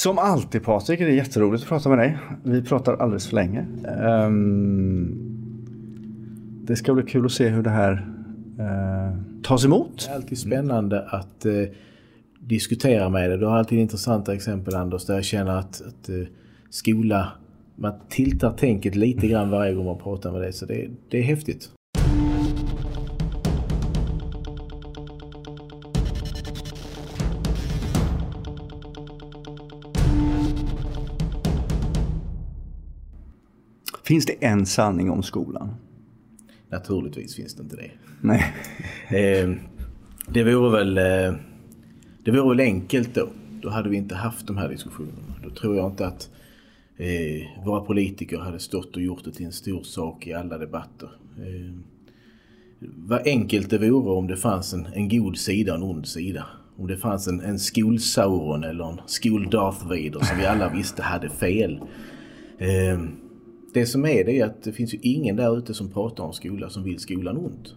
Som alltid Patrik, det är jätteroligt att prata med dig. Vi pratar alldeles för länge. Um, det ska bli kul att se hur det här uh, tas emot. Det är alltid spännande att uh, diskutera med dig. Du har alltid intressanta exempel Anders där jag känner att, att uh, skola, man tiltar tänket lite grann varje gång man pratar med dig. Så det, det är häftigt. Finns det en sanning om skolan? Naturligtvis finns det inte det. Nej. Eh, det vore väl eh, det vore väl enkelt då. Då hade vi inte haft de här diskussionerna. Då tror jag inte att eh, våra politiker hade stått och gjort det till en stor sak i alla debatter. Eh, vad enkelt det vore om det fanns en, en god sida och en ond sida. Om det fanns en, en skolsauron eller en skol-Darth Vader som vi alla visste hade fel. Eh, det som är det är att det finns ju ingen där ute som pratar om skola som vill skolan ont.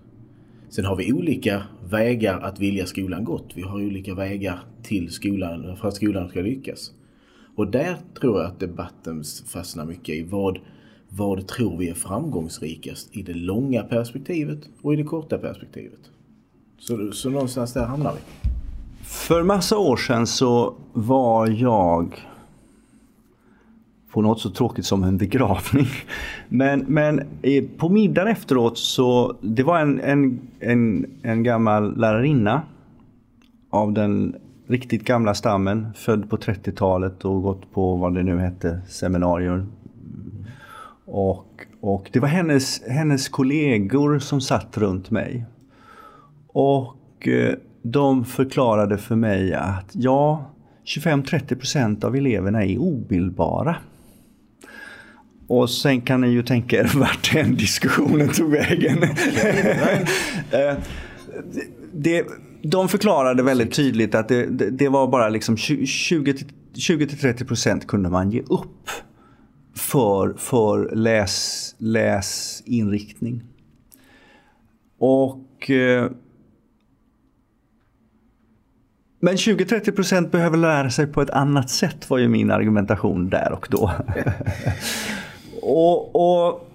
Sen har vi olika vägar att vilja skolan gott. Vi har olika vägar till skolan för att skolan ska lyckas. Och där tror jag att debatten fastnar mycket i vad, vad tror vi är framgångsrikast i det långa perspektivet och i det korta perspektivet. Så, så någonstans där hamnar vi. För massa år sedan så var jag på något så tråkigt som en begravning. Men, men eh, på middagen efteråt så, det var en, en, en, en gammal lärarinna av den riktigt gamla stammen, född på 30-talet och gått på vad det nu hette, seminarier. Och, och det var hennes, hennes kollegor som satt runt mig. Och eh, de förklarade för mig att ja, 25–30 procent av eleverna är obildbara. Och sen kan ni ju tänka er vart den diskussionen tog vägen. Eh, det, de förklarade väldigt tydligt att det, det, det var bara liksom 20-30% kunde man ge upp för, för läs, läsinriktning. Och eh, men 20-30% behöver lära sig på ett annat sätt var ju min argumentation där och då. Och, och,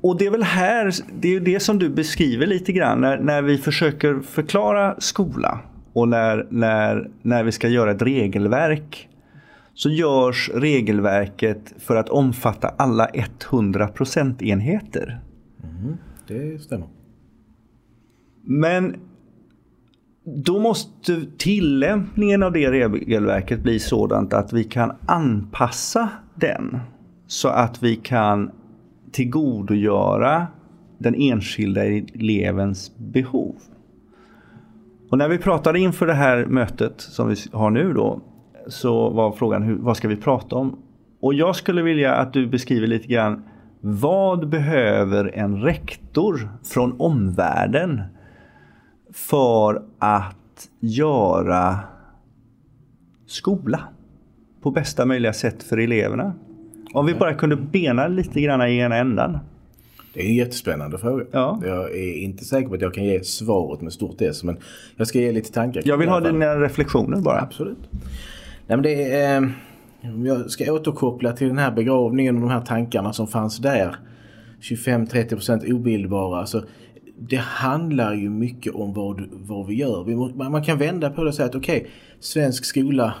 och det är väl här, det är det som du beskriver lite grann när, när vi försöker förklara skola och när, när, när vi ska göra ett regelverk så görs regelverket för att omfatta alla 100 procentenheter. Mm, det stämmer. Men då måste tillämpningen av det regelverket bli sådant att vi kan anpassa den så att vi kan tillgodogöra den enskilda elevens behov. Och när vi pratade inför det här mötet som vi har nu då så var frågan hur, vad ska vi prata om? Och jag skulle vilja att du beskriver lite grann vad behöver en rektor från omvärlden för att göra skola på bästa möjliga sätt för eleverna? Om vi bara kunde bena lite grann i ena ändan. Det är en jättespännande fråga. Ja. Jag är inte säker på att jag kan ge svaret med stort S men jag ska ge lite tankar. Jag vill ha dina reflektioner bara. Absolut. Nej, men det är, eh, jag ska återkoppla till den här begravningen och de här tankarna som fanns där. 25-30% obildbara. Alltså, det handlar ju mycket om vad, vad vi gör. Vi må, man kan vända på det och säga att okej, okay, svensk skola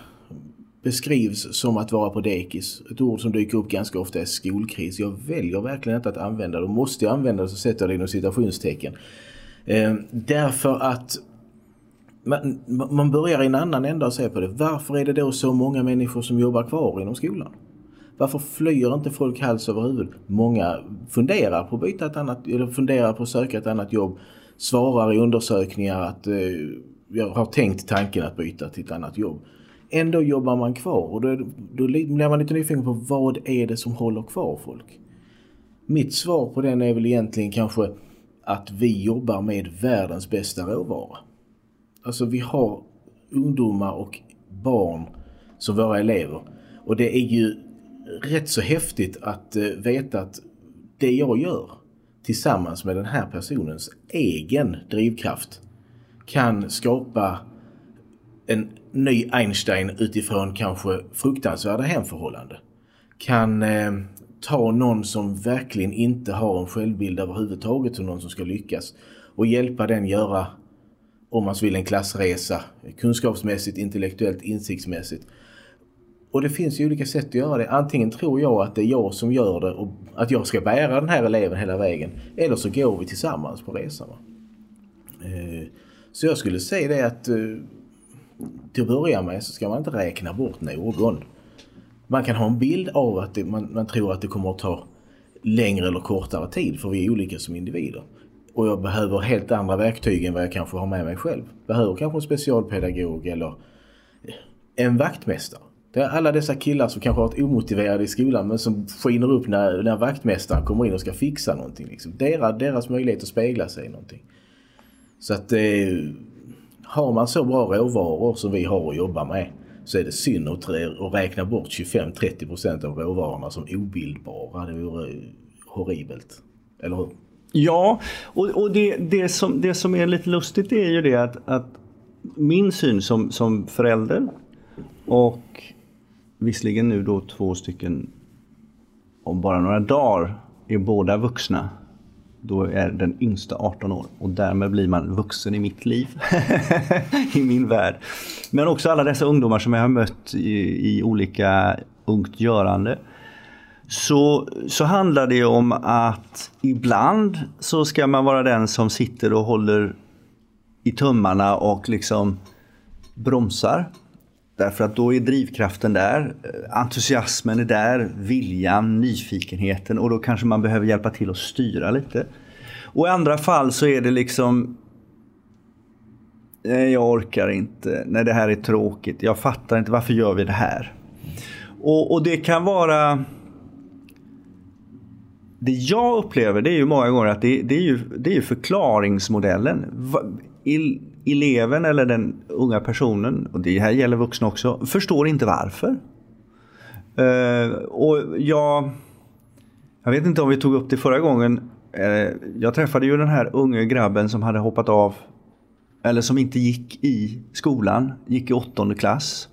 beskrivs som att vara på dekis. Ett ord som dyker upp ganska ofta är skolkris. Jag väljer verkligen inte att använda det. och Måste jag använda det så sätter jag det inom citationstecken. Eh, därför att man, man börjar i en annan ända och ser på det. Varför är det då så många människor som jobbar kvar inom skolan? Varför flyr inte folk hals över huvud? Många funderar på att byta ett annat, eller funderar på att söka ett annat jobb. Svarar i undersökningar att eh, jag har tänkt tanken att byta till ett annat jobb ändå jobbar man kvar och då, då blir man lite nyfiken på vad är det som håller kvar folk? Mitt svar på den är väl egentligen kanske att vi jobbar med världens bästa råvara. Alltså vi har ungdomar och barn som våra elever och det är ju rätt så häftigt att eh, veta att det jag gör tillsammans med den här personens egen drivkraft kan skapa en ny Einstein utifrån kanske fruktansvärda hemförhållanden. Kan eh, ta någon som verkligen inte har en självbild överhuvudtaget som någon som ska lyckas och hjälpa den göra om man så vill en klassresa kunskapsmässigt, intellektuellt, insiktsmässigt. Och det finns ju olika sätt att göra det. Antingen tror jag att det är jag som gör det och att jag ska bära den här eleven hela vägen. Eller så går vi tillsammans på resan. Eh, så jag skulle säga det att eh, till att börja med så ska man inte räkna bort någon. Man kan ha en bild av att det, man, man tror att det kommer att ta längre eller kortare tid för vi är olika som individer. Och jag behöver helt andra verktyg än vad jag kanske har med mig själv. Behöver kanske en specialpedagog eller eh, en vaktmästare. Det är alla dessa killar som kanske har varit omotiverade i skolan men som skiner upp när, när vaktmästaren kommer in och ska fixa någonting. Liksom. Deras, deras möjlighet att spegla sig i någonting. Så att eh, har man så bra råvaror som vi har att jobba med så är det synd att, att räkna bort 25-30% av råvarorna som obildbara. Det vore horribelt. Eller hur? Ja, och, och det, det, som, det som är lite lustigt är ju det att, att min syn som, som förälder och visserligen nu då två stycken om bara några dagar är båda vuxna. Då är den yngsta 18 år och därmed blir man vuxen i mitt liv. I min värld. Men också alla dessa ungdomar som jag har mött i, i olika ungt görande. Så, så handlar det om att ibland så ska man vara den som sitter och håller i tummarna och liksom bromsar. Därför att då är drivkraften där, eh, entusiasmen är där, viljan, nyfikenheten och då kanske man behöver hjälpa till att styra lite. Och i andra fall så är det liksom Nej, jag orkar inte. Nej, det här är tråkigt. Jag fattar inte. Varför gör vi det här? Och, och det kan vara... Det jag upplever det är ju många gånger att det, det är, ju, det är förklaringsmodellen. Eleven eller den unga personen, och det här gäller vuxna också, förstår inte varför. Eh, och jag... Jag vet inte om vi tog upp det förra gången. Eh, jag träffade ju den här unge grabben som hade hoppat av eller som inte gick i skolan, gick i åttonde klass.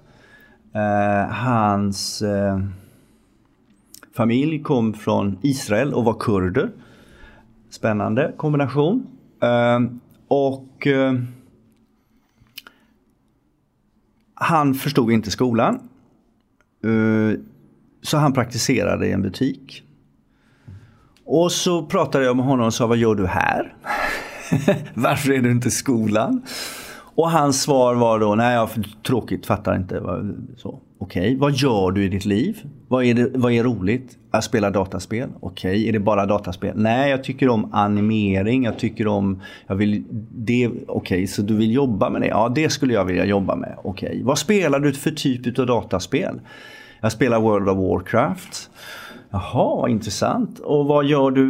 Eh, hans familj kom från Israel och var kurder. Spännande kombination. Och han förstod inte skolan. Eh, så han praktiserade i en butik. Och så pratade jag med honom och sa, vad gör du här? Varför är du inte i skolan? Och hans svar var då, nej jag har tråkigt, fattar inte. Okej, okay. vad gör du i ditt liv? Vad är, det, vad är roligt? Att spela dataspel? Okej, okay. är det bara dataspel? Nej, jag tycker om animering, jag tycker om... Jag vill, det, Okej, okay. så du vill jobba med det? Ja, det skulle jag vilja jobba med. Okej, vad spelar du för typ av dataspel? Jag spelar World of Warcraft. Jaha, intressant. Och vad gör du?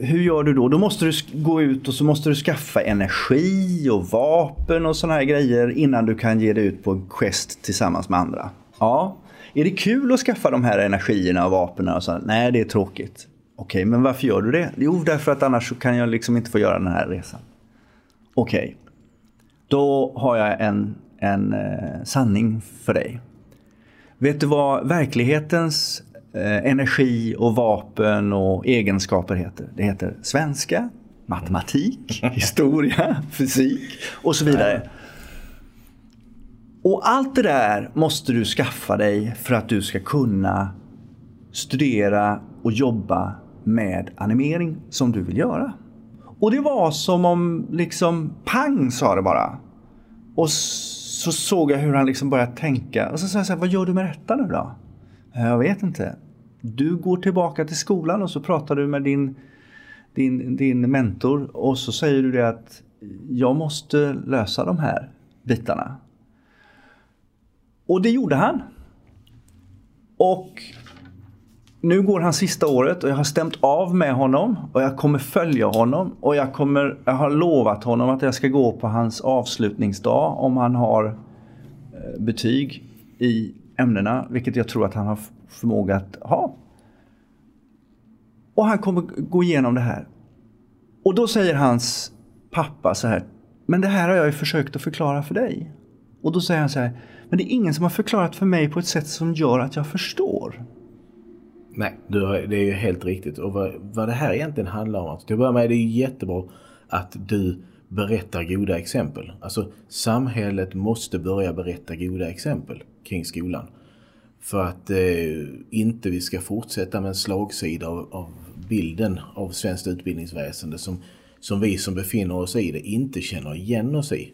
Hur gör du då? Då måste du gå ut och så måste du skaffa energi och vapen och såna här grejer innan du kan ge dig ut på en quest tillsammans med andra. Ja. Är det kul att skaffa de här energierna och vapnen? Och så? Nej, det är tråkigt. Okej, men varför gör du det? Jo, därför att annars kan jag liksom inte få göra den här resan. Okej. Då har jag en, en eh, sanning för dig. Vet du vad verklighetens eh, energi och vapen och egenskaper heter. Det heter svenska, matematik, historia, fysik och så vidare. Och allt det där måste du skaffa dig för att du ska kunna studera och jobba med animering som du vill göra. Och det var som om liksom pang sa det bara. Och så såg jag hur han liksom började tänka. Och så sa jag så här, vad gör du med detta nu då? Eh, jag vet inte. Du går tillbaka till skolan och så pratar du med din, din, din mentor och så säger du det att jag måste lösa de här bitarna. Och det gjorde han. Och nu går han sista året och jag har stämt av med honom och jag kommer följa honom och jag, kommer, jag har lovat honom att jag ska gå på hans avslutningsdag om han har eh, betyg i ämnena, vilket jag tror att han har förmåga att ha. Och han kommer gå igenom det här. Och då säger hans pappa så här, men det här har jag ju försökt att förklara för dig. Och då säger han så här, men det är ingen som har förklarat för mig på ett sätt som gör att jag förstår. Nej, har, det är ju helt riktigt. Och vad, vad det här egentligen handlar om, alltså, till att börja med är det jättebra att du berättar goda exempel. Alltså samhället måste börja berätta goda exempel kring skolan. För att eh, inte vi ska fortsätta med en slagsida av, av bilden av svenskt utbildningsväsende som, som vi som befinner oss i det inte känner igen oss i.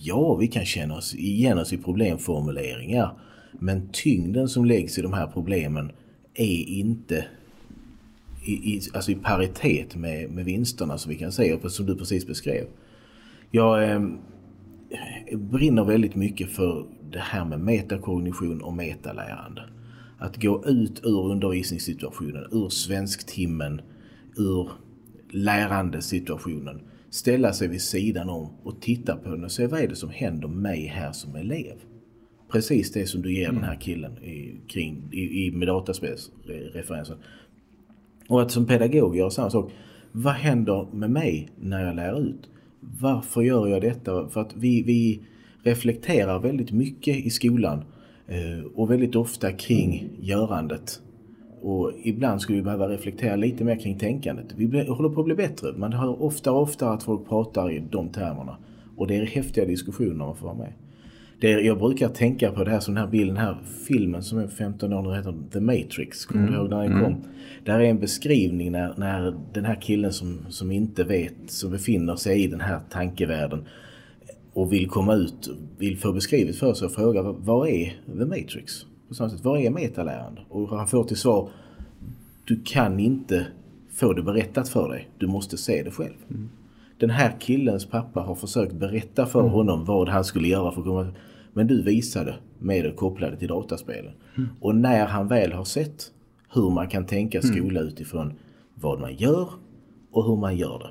Ja, vi kan känna oss igen oss i problemformuleringar. Men tyngden som läggs i de här problemen är inte i, i, alltså i paritet med, med vinsterna som vi kan se och som du precis beskrev. Jag eh, brinner väldigt mycket för det här med metakognition och metalärande. Att gå ut ur undervisningssituationen, ur svensktimmen, ur lärandesituationen. Ställa sig vid sidan om och titta på den och se vad är det som händer mig här som elev. Precis det som du ger mm. den här killen i, kring, i, i, med dataspelsreferensen. Och att som pedagog göra samma sak. Vad händer med mig när jag lär ut? Varför gör jag detta? För att vi, vi reflekterar väldigt mycket i skolan eh, och väldigt ofta kring görandet. Och ibland skulle vi behöva reflektera lite mer kring tänkandet. Vi håller på att bli bättre. Man hör ofta och ofta att folk pratar i de termerna. Och det är häftiga diskussioner att få vara med. Det, jag brukar tänka på det här som den här bilden, den här filmen som är 15 år nu heter The Matrix. Kommer mm. du ihåg när den mm. kom? Där är en beskrivning när, när den här killen som, som inte vet, som befinner sig i den här tankevärlden och vill komma ut, vill få beskrivet för sig och fråga vad är The Matrix? På samma sätt, vad är metalärande? Och han får till svar, du kan inte få det berättat för dig, du måste se det själv. Mm. Den här killens pappa har försökt berätta för mm. honom vad han skulle göra för att komma men du visade medel kopplade till dataspelen. Mm. Och när han väl har sett hur man kan tänka mm. skola utifrån vad man gör och hur man gör det.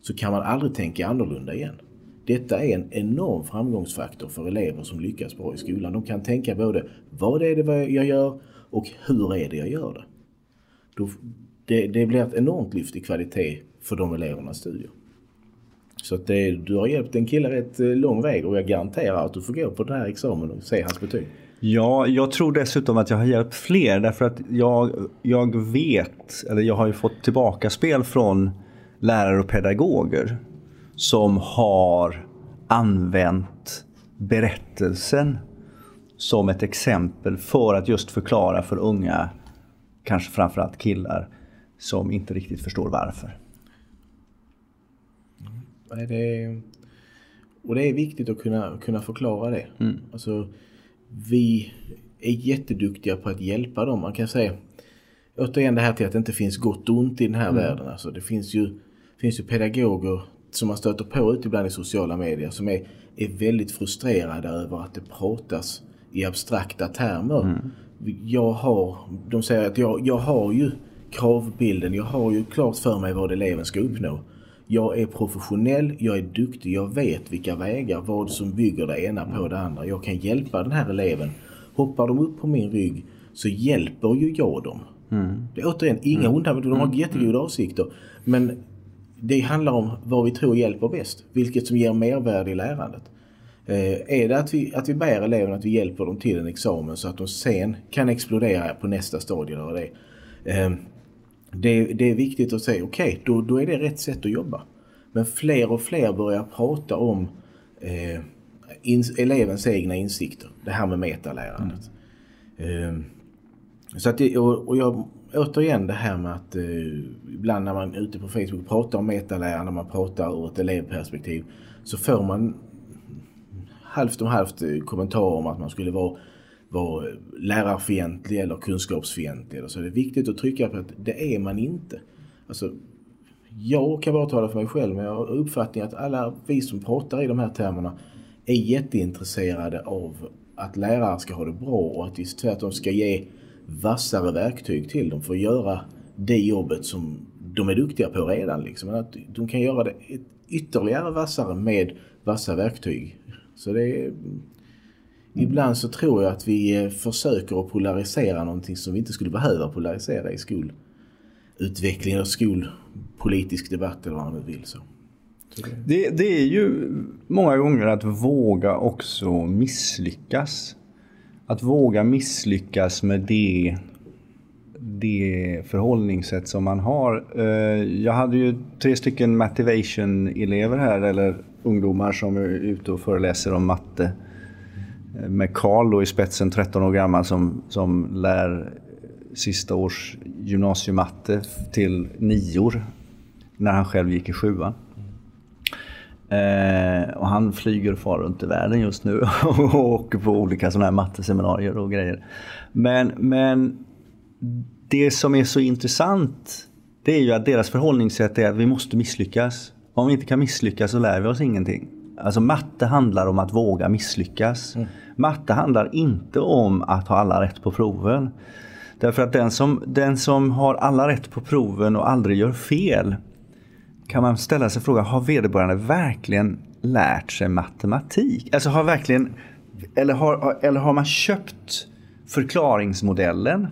Så kan man aldrig tänka annorlunda igen. Detta är en enorm framgångsfaktor för elever som lyckas bra i skolan. De kan tänka både vad är det jag gör och hur är det jag gör det. det, det blir ett enormt lyft i kvalitet för de elevernas studier. Så att det, du har hjälpt en kille rätt eh, lång väg och jag garanterar att du får gå på den här examen och se hans betyg. Ja, jag tror dessutom att jag har hjälpt fler därför att jag, jag vet, eller jag har ju fått tillbaka spel från lärare och pedagoger som har använt berättelsen som ett exempel för att just förklara för unga, kanske framförallt killar, som inte riktigt förstår varför. Nej, det är, och det är viktigt att kunna, kunna förklara det. Mm. Alltså, vi är jätteduktiga på att hjälpa dem. Man kan säga återigen det här till att det inte finns gott och ont i den här mm. världen. Alltså, det finns ju, finns ju pedagoger som man stöter på ute ibland i sociala medier som är, är väldigt frustrerade över att det pratas i abstrakta termer. Mm. Jag har, de säger att jag, jag har ju kravbilden, jag har ju klart för mig vad eleven ska uppnå. Jag är professionell, jag är duktig, jag vet vilka vägar, vad som bygger det ena på det andra. Jag kan hjälpa den här eleven. Hoppar de upp på min rygg så hjälper ju jag dem. Mm. Det är återigen inga mm. onda, de har mm. jättegoda mm. avsikter. Men det handlar om vad vi tror hjälper bäst. Vilket som ger mervärde i lärandet. Eh, är det att vi, att vi ber eleverna att vi hjälper dem till en examen så att de sen kan explodera på nästa stadie. Eller det. Eh, det, det är viktigt att säga okej, okay, då, då är det rätt sätt att jobba. Men fler och fler börjar prata om eh, in, elevens egna insikter. Det här med metalärandet. Mm. Eh, så att det, och, och jag, återigen det här med att eh, ibland när man är ute på Facebook pratar om metalärande, man pratar ur ett elevperspektiv så får man halvt om halvt eh, kommentarer om att man skulle vara vara lärarfientlig eller kunskapsfientlig. Så det är viktigt att trycka på att det är man inte. Alltså, jag kan bara tala för mig själv men jag har uppfattningen att alla vi som pratar i de här termerna är jätteintresserade av att lärare ska ha det bra och att vi tvärtom ska ge vassare verktyg till dem för att göra det jobbet som de är duktiga på redan. Liksom. Att de kan göra det ytterligare vassare med vassa verktyg. Så det är Ibland så tror jag att vi eh, försöker att polarisera någonting som vi inte skulle behöva polarisera i skolutveckling och skolpolitisk debatt eller vad man nu vill. Så. Det, det är ju många gånger att våga också misslyckas. Att våga misslyckas med det, det förhållningssätt som man har. Eh, jag hade ju tre stycken motivation-elever här, eller ungdomar som är ute och föreläser om matte. Eh, med Karl i spetsen, 13 år gammal, som, som lär sista års gymnasiematte till nior. När han själv gick i sjuan. Eh, och han flyger och far runt i världen just nu och åker på olika sådana här matteseminarier och grejer. Men, men det som är så intressant det är ju att deras förhållningssätt är att vi måste misslyckas. Om vi inte kan misslyckas så lär vi oss ingenting. Alltså matte handlar om att våga misslyckas. Mm. Matte handlar inte om att ha alla rätt på proven. Därför att den som, den som har alla rätt på proven och aldrig gör fel kan man ställa sig frågan, har vederbörande verkligen lärt sig matematik? Alltså har verkligen, eller har, eller har man köpt förklaringsmodellen?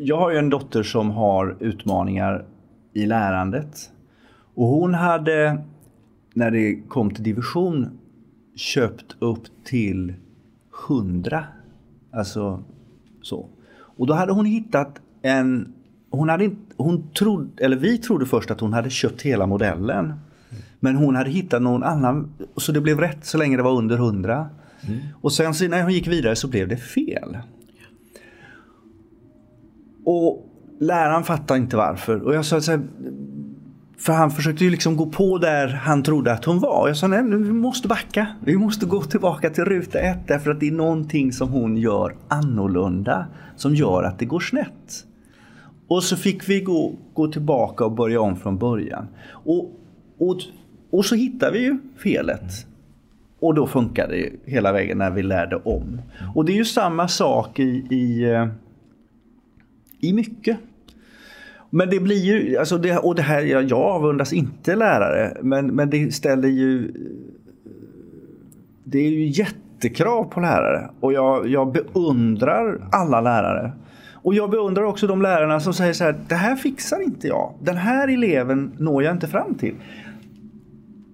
Jag har ju en dotter som har utmaningar i lärandet. Och hon hade, när det kom till division, köpt upp till 100. Alltså så. Och då hade hon hittat en hon hade inte, hon trodde, eller vi trodde först att hon hade köpt hela modellen. Men hon hade hittat någon annan, så det blev rätt så länge det var under 100. Mm. Och sen när hon gick vidare så blev det fel. Och läraren fattade inte varför. Och jag sa så här, för han försökte ju liksom gå på där han trodde att hon var. Jag sa nej, vi måste backa. Vi måste gå tillbaka till ruta ett därför att det är någonting som hon gör annorlunda som gör att det går snett. Och så fick vi gå, gå tillbaka och börja om från början. Och, och, och så hittade vi ju felet. Och då funkade det hela vägen när vi lärde om. Och det är ju samma sak i, i, eh, i mycket. Men det blir ju, alltså det, och det här, jag avundas inte lärare, men, men det ställer ju... Det är ju jättekrav på lärare och jag, jag beundrar alla lärare. Och jag beundrar också de lärarna som säger så här, det här fixar inte jag. Den här eleven når jag inte fram till.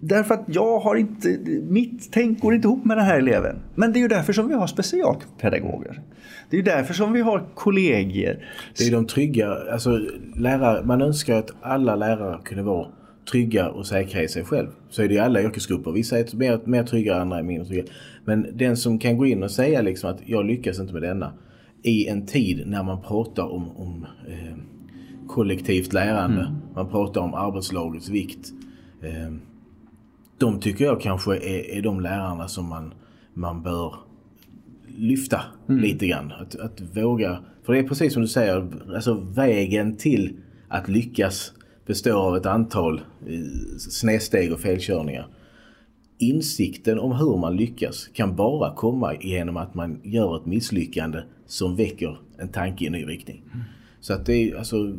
Därför att jag har inte, mitt tänk går inte ihop med den här eleven. Men det är ju därför som vi har specialpedagoger. Det är ju därför som vi har kollegier. Det är de trygga, alltså lärare, man önskar att alla lärare kunde vara trygga och säkra i sig själv. Så är det i alla yrkesgrupper. Vissa är mer, mer trygga, andra är mindre trygga. Men den som kan gå in och säga liksom att jag lyckas inte med denna i en tid när man pratar om, om eh, kollektivt lärande. Mm. Man pratar om arbetslagets vikt. Eh, de tycker jag kanske är, är de lärarna som man, man bör lyfta mm. lite grann. Att, att våga, för det är precis som du säger, alltså vägen till att lyckas består av ett antal eh, snedsteg och felkörningar. Insikten om hur man lyckas kan bara komma genom att man gör ett misslyckande som väcker en tanke i en ny riktning. Mm. Så att det är alltså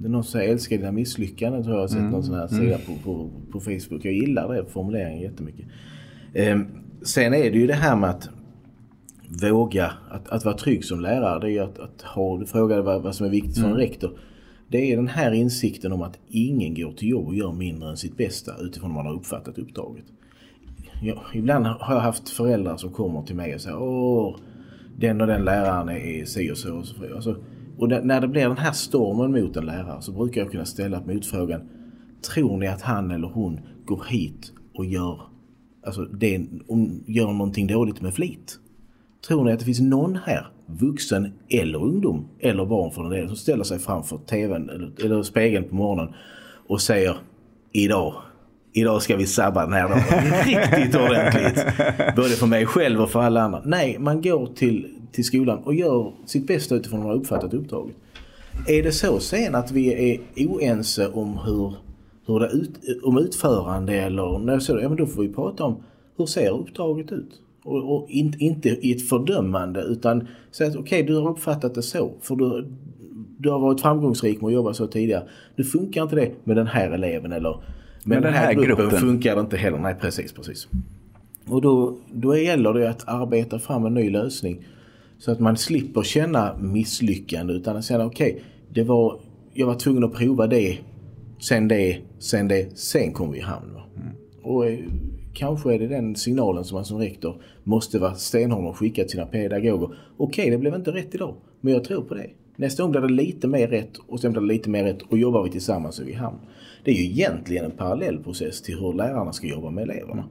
det är någon som säger älskar dina misslyckanden tror jag har sett mm. någon sån här sida mm. på, på, på Facebook. Jag gillar det formuleringen jättemycket. Eh, sen är det ju det här med att våga, att, att vara trygg som lärare. Det är ju att, att ha, du frågade vad, vad som är viktigt för en mm. rektor. Det är den här insikten om att ingen går till jobb och gör mindre än sitt bästa utifrån hur man har uppfattat uppdraget. Jag, ibland har jag haft föräldrar som kommer till mig och säger Åh, den och den läraren är si och så. Och, så. Alltså, och när det blir den här stormen mot en lärare så brukar jag kunna ställa motfrågan. Tror ni att han eller hon går hit och gör, alltså det, gör någonting dåligt med flit? Tror ni att det finns någon här, vuxen eller ungdom eller barn för den delen, som ställer sig framför tvn eller, eller spegeln på morgonen och säger idag idag ska vi sabba den här dagen riktigt ordentligt. Både för mig själv och för alla andra. Nej, man går till, till skolan och gör sitt bästa utifrån hur man har uppfattat uppdraget. Är det så sen att vi är oense om hur, hur det ut, om utförande eller när så, ja men då får vi prata om hur ser uppdraget ut? Och, och in, inte i ett fördömande utan säga att okej okay, du har uppfattat det så för du, du har varit framgångsrik med att jobba så tidigare. Nu funkar inte det med den här eleven eller men, den här, här gruppen, gruppen funkar inte heller. Nej, precis, precis. Och då, då gäller det att arbeta fram en ny lösning. Så att man slipper känna misslyckande utan att säga okej, okay, jag var tvungen att prova det Sen det, sen det, sen kommer vi i hamn. Mm. Och eh, kanske är det den signalen som man som rektor måste vara stenhård och skicka till sina pedagoger. Okej, okay, det blev inte rätt idag, men jag tror på det. Nästa gång blir det lite mer rätt och sen blir det lite mer rätt och jobbar vi tillsammans så är vi i hamn. Det är ju egentligen en parallell process till hur lärarna ska jobba med eleverna.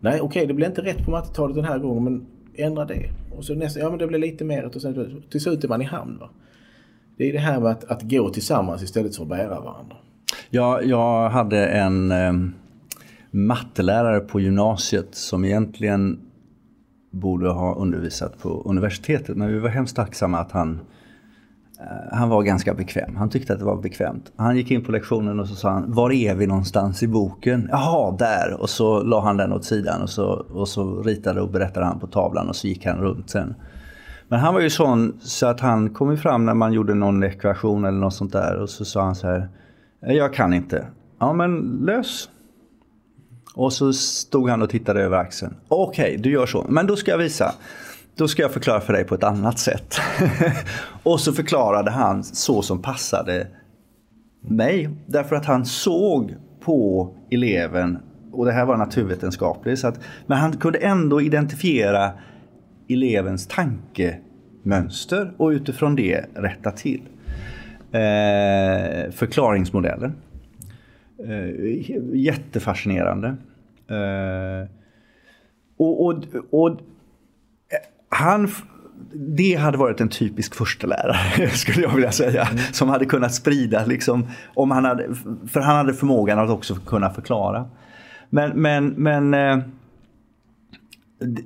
Nej, okej, okay, det blev inte rätt på mattetalet den här gången, men ändra det. Och så nästa, ja men det blir lite mer och sen till slut är man i hamn. Va? Det är det här med att, att gå tillsammans istället för att bära varandra. Ja, jag hade en eh, mattelärare på gymnasiet som egentligen borde ha undervisat på universitetet. Men vi var hemskt tacksamma att han, eh, Eh, han var ganska bekväm. Han tyckte att det var bekvämt. Han gick in på lektionen och så sa han, var är vi någonstans i boken? Jaha, där! Och så la han den åt sidan och så, och så ritade och berättade han på tavlan och så gick han runt sen. Men han var ju sån så att han kom fram när man gjorde någon ekvation eller något sånt där och så sa han så här, eh, jag kan inte. Ja men lös. Och så stod han och tittade över axeln. Okej, okay, du gör så. Men då ska jag visa. Då ska jag förklara för dig på ett annat sätt. och så förklarade han så som passade mig. Därför att han såg på eleven, och det här var naturvetenskapligt, så att, men han kunde ändå identifiera elevens tankemönster och utifrån det rätta till. Eh, förklaringsmodellen. Eh, jättefascinerande. Eh, och, och, och han, det hade varit en typisk förstelärare skulle jag vilja säga. Mm. Som hade kunnat sprida, liksom, om han hade, för han hade förmågan att också kunna förklara. Men, men, men eh,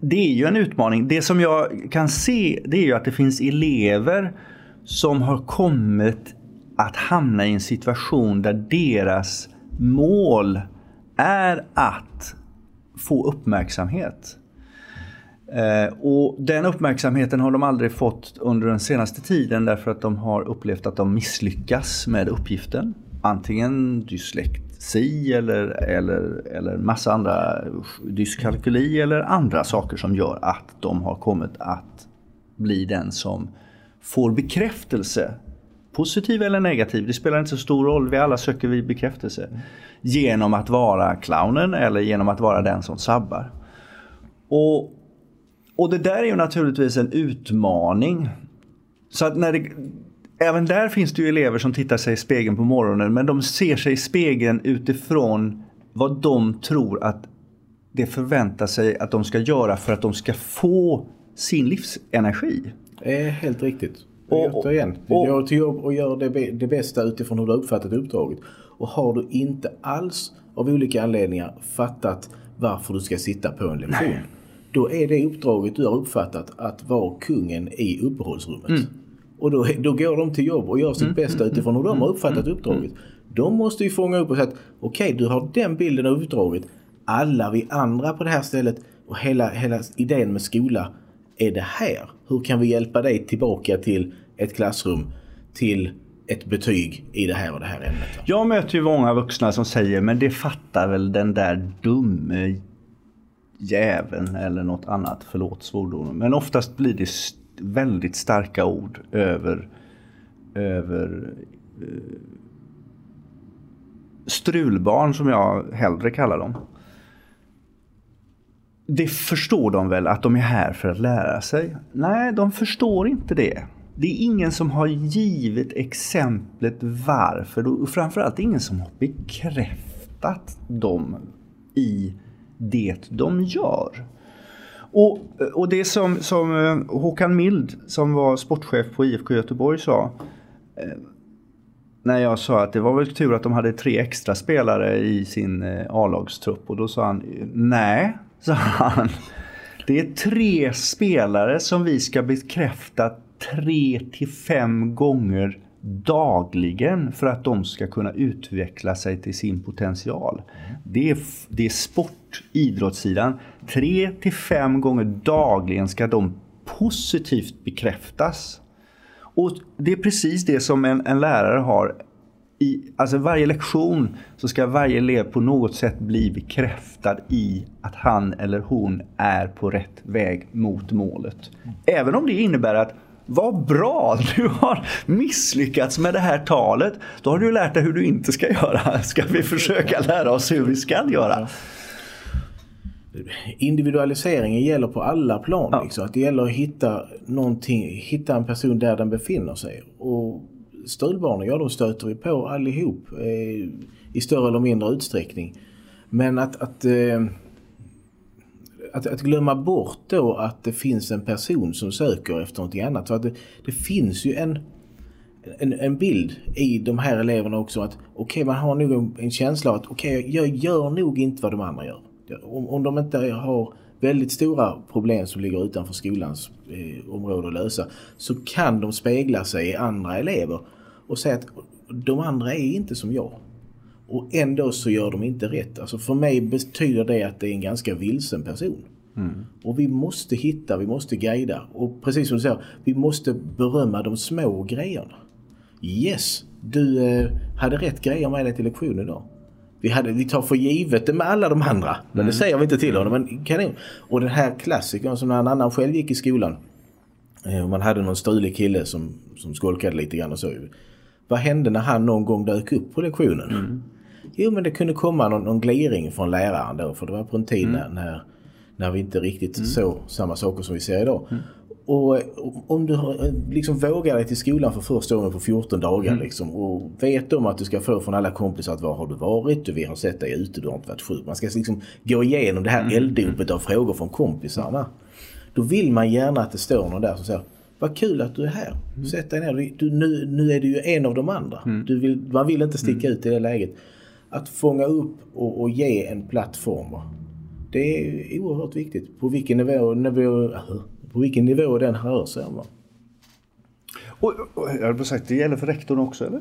det är ju en utmaning. Det som jag kan se det är ju att det finns elever som har kommit att hamna i en situation där deras mål är att få uppmärksamhet. Eh, och den uppmärksamheten har de aldrig fått under den senaste tiden därför att de har upplevt att de misslyckas med uppgiften. Antingen dyslexi eller, eller, eller massa andra dyskalkyli eller andra saker som gör att de har kommit att bli den som får bekräftelse positiv eller negativ, det spelar inte så stor roll. Vi alla söker vi bekräftelse. Genom att vara clownen eller genom att vara den som sabbar. Och, och det där är ju naturligtvis en utmaning. Så att när det, även där finns det ju elever som tittar sig i spegeln på morgonen men de ser sig i spegeln utifrån vad de tror att det förväntar sig att de ska göra för att de ska få sin livsenergi. Det är helt riktigt. Och, Återigen, du går till jobb och gör det, det bästa utifrån hur du har uppfattat uppdraget. Och har du inte alls av olika anledningar fattat varför du ska sitta på en lektion. Då är det uppdraget du har uppfattat att vara kungen i uppehållsrummet. Mm. Och då, då går de till jobb och gör sitt mm. bästa utifrån hur de har uppfattat mm. uppdraget. De måste ju fånga upp och säga att okej, okay, du har den bilden av uppdraget. Alla vi andra på det här stället och hela, hela idén med skola är det här. Hur kan vi hjälpa dig tillbaka till ett klassrum till ett betyg i det här och det här ämnet. Jag möter ju många vuxna som säger men det fattar väl den där dumme jäveln eller något annat. Förlåt svordomen. Men oftast blir det väldigt starka ord över, över eh, strulbarn som jag hellre kallar dem. Det förstår de väl att de är här för att lära sig? Nej, de förstår inte det. Det är ingen som har givit exemplet varför och framförallt ingen som har bekräftat dem i det de gör. Och, och det som, som eh, Håkan Mild som var sportchef på IFK Göteborg sa eh, när jag sa att det var väl tur att de hade tre extra spelare i sin eh, A-lagstrupp och då sa han nej, sa han. Det är tre spelare som vi ska bekräfta tre till fem gånger dagligen för att de ska kunna utveckla sig till sin potential. Det är, det är sport, idrottssidan. Tre till fem gånger dagligen ska de positivt bekräftas. Och Det är precis det som en, en lärare har. I alltså varje lektion så ska varje elev på något sätt bli bekräftad i att han eller hon är på rätt väg mot målet. Även om det innebär att vad bra! Du har misslyckats med det här talet. Då har du lärt dig hur du inte ska göra. Ska vi försöka lära oss hur vi ska göra? Individualiseringen gäller på alla plan. Ja. Liksom. Att det gäller att hitta, någonting, hitta en person där den befinner sig. Och Strulbarnen, ja de stöter vi på allihop eh, i större eller mindre utsträckning. Men att, att eh, att, att, glömma bort då att det finns en person som söker efter någonting annat. För att det, det finns ju en, en, en, bild i de här eleverna också att okej okay, man har nog en, en känsla av att okej okay, jag gör nog inte vad de andra gör. Om, om de inte har väldigt stora problem som ligger utanför skolans eh, område att lösa så kan de spegla sig i andra elever och säga att de andra är inte som jag. Och ändå så gör de inte rätt. Alltså för mig betyder det att det är en ganska vilsen person. Mm. Och vi måste hitta, vi måste guida. Och precis som du säger, vi måste berömma de små grejerna. Yes, du eh, hade rätt grejer med dig till lektionen idag. Vi, hade, vi tar för givet det med alla de andra. Men mm. det säger vi inte till honom. Men kanon. Och den här klassikern som när en annan själv gick i skolan. Eh, man hade någon strulig kille som, som skolkade lite grann och så. Vad hände när han någon gång dök upp på lektionen? Mm. Jo men det kunde komma någon, någon gliring från läraren då. För det var på en tid mm. när, när vi inte riktigt mm. såg samma saker som vi ser idag. Mm. Och om du liksom vågar dig till skolan för första gången på 14 dagar mm. liksom, och vet om att du ska få från alla kompisar att var har du varit? Vi har sett dig ute, du har inte varit sjuk. Man ska liksom gå igenom det här mm. elddopet av frågor från kompisarna. Då vill man gärna att det står någon där som säger vad kul att du är här. Mm. Sätt dig ner. Du, nu, nu är du ju en av de andra. Mm. Du vill, man vill inte sticka mm. ut i det läget. Att fånga upp och, och ge en plattform. Det är oerhört viktigt. På vilken nivå, nivå på vilken nivå den rör sig om. Och, och, jag sagt, det gäller för rektorn också eller?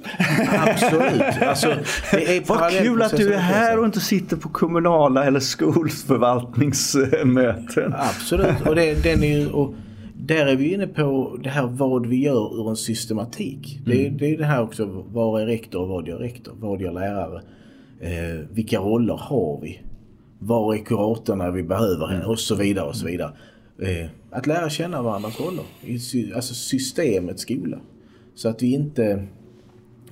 Absolut. Alltså, det är Vad kul att du är här och inte sitter på kommunala eller skolförvaltningsmöten. Absolut. Och, det, den är ju, och där är vi inne på det här vad vi gör ur en systematik. Mm. Det, är, det är det här också, vad är rektor och vad gör rektor? Vad gör lärare? Eh, vilka roller har vi? Var är kuratorn när vi behöver henne? Och så vidare och så vidare. Eh, att lära känna varandras roller. Alltså systemet skola. Så att vi inte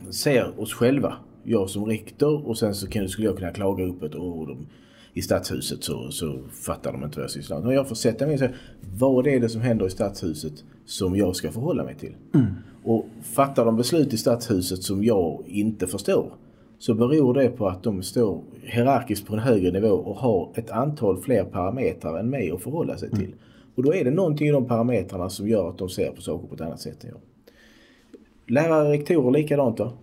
ser oss själva. Jag som rektor och sen så skulle jag kunna klaga upp ett ord i stadshuset så, så fattar de inte vad jag sysslar med. Jag får sätta mig och säga vad är det som händer i stadshuset som jag ska förhålla mig till. Mm. Och fattar de beslut i stadshuset som jag inte förstår så beror det på att de står hierarkiskt på en högre nivå och har ett antal fler parametrar än mig att förhålla sig till. Mm. Och då är det någonting i de parametrarna som gör att de ser på saker på ett annat sätt än jag. Lärare, rektorer likadant då.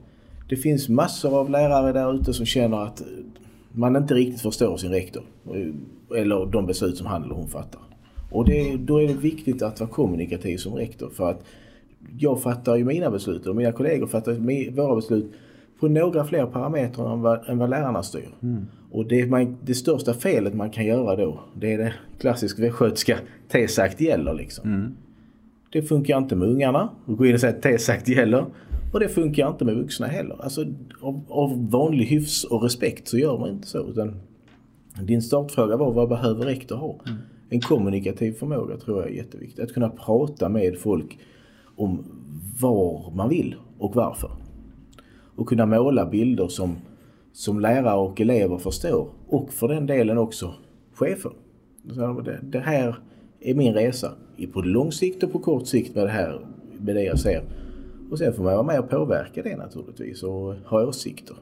Det finns massor av lärare där ute som känner att man inte riktigt förstår sin rektor. Eller de beslut som han eller hon fattar. Och det, då är det viktigt att vara kommunikativ som rektor. För att jag fattar ju mina beslut och mina kollegor fattar våra beslut på några fler parametrar än vad, än vad lärarna styr. Mm. Och det, man, det största felet man kan göra då, det är det klassiska västgötska T-sagt gäller liksom. Mm. Det funkar inte med ungarna. Gå in och säga att T-sagt gäller. Och det funkar inte med vuxna heller. Alltså av, av, vanlig hyfs och respekt så gör man inte så. Utan din startfråga var vad behöver rektor ha? Mm. En kommunikativ förmåga tror jag är jätteviktigt. Att kunna prata med folk om var man vill och varför och kunna måla bilder som, som lärare och elever förstår. Och för den delen också chefer. Det, det här är min resa på lång sikt och på kort sikt med det här med det jag ser. Och sen får man vara med och påverka det naturligtvis och ha åsikter.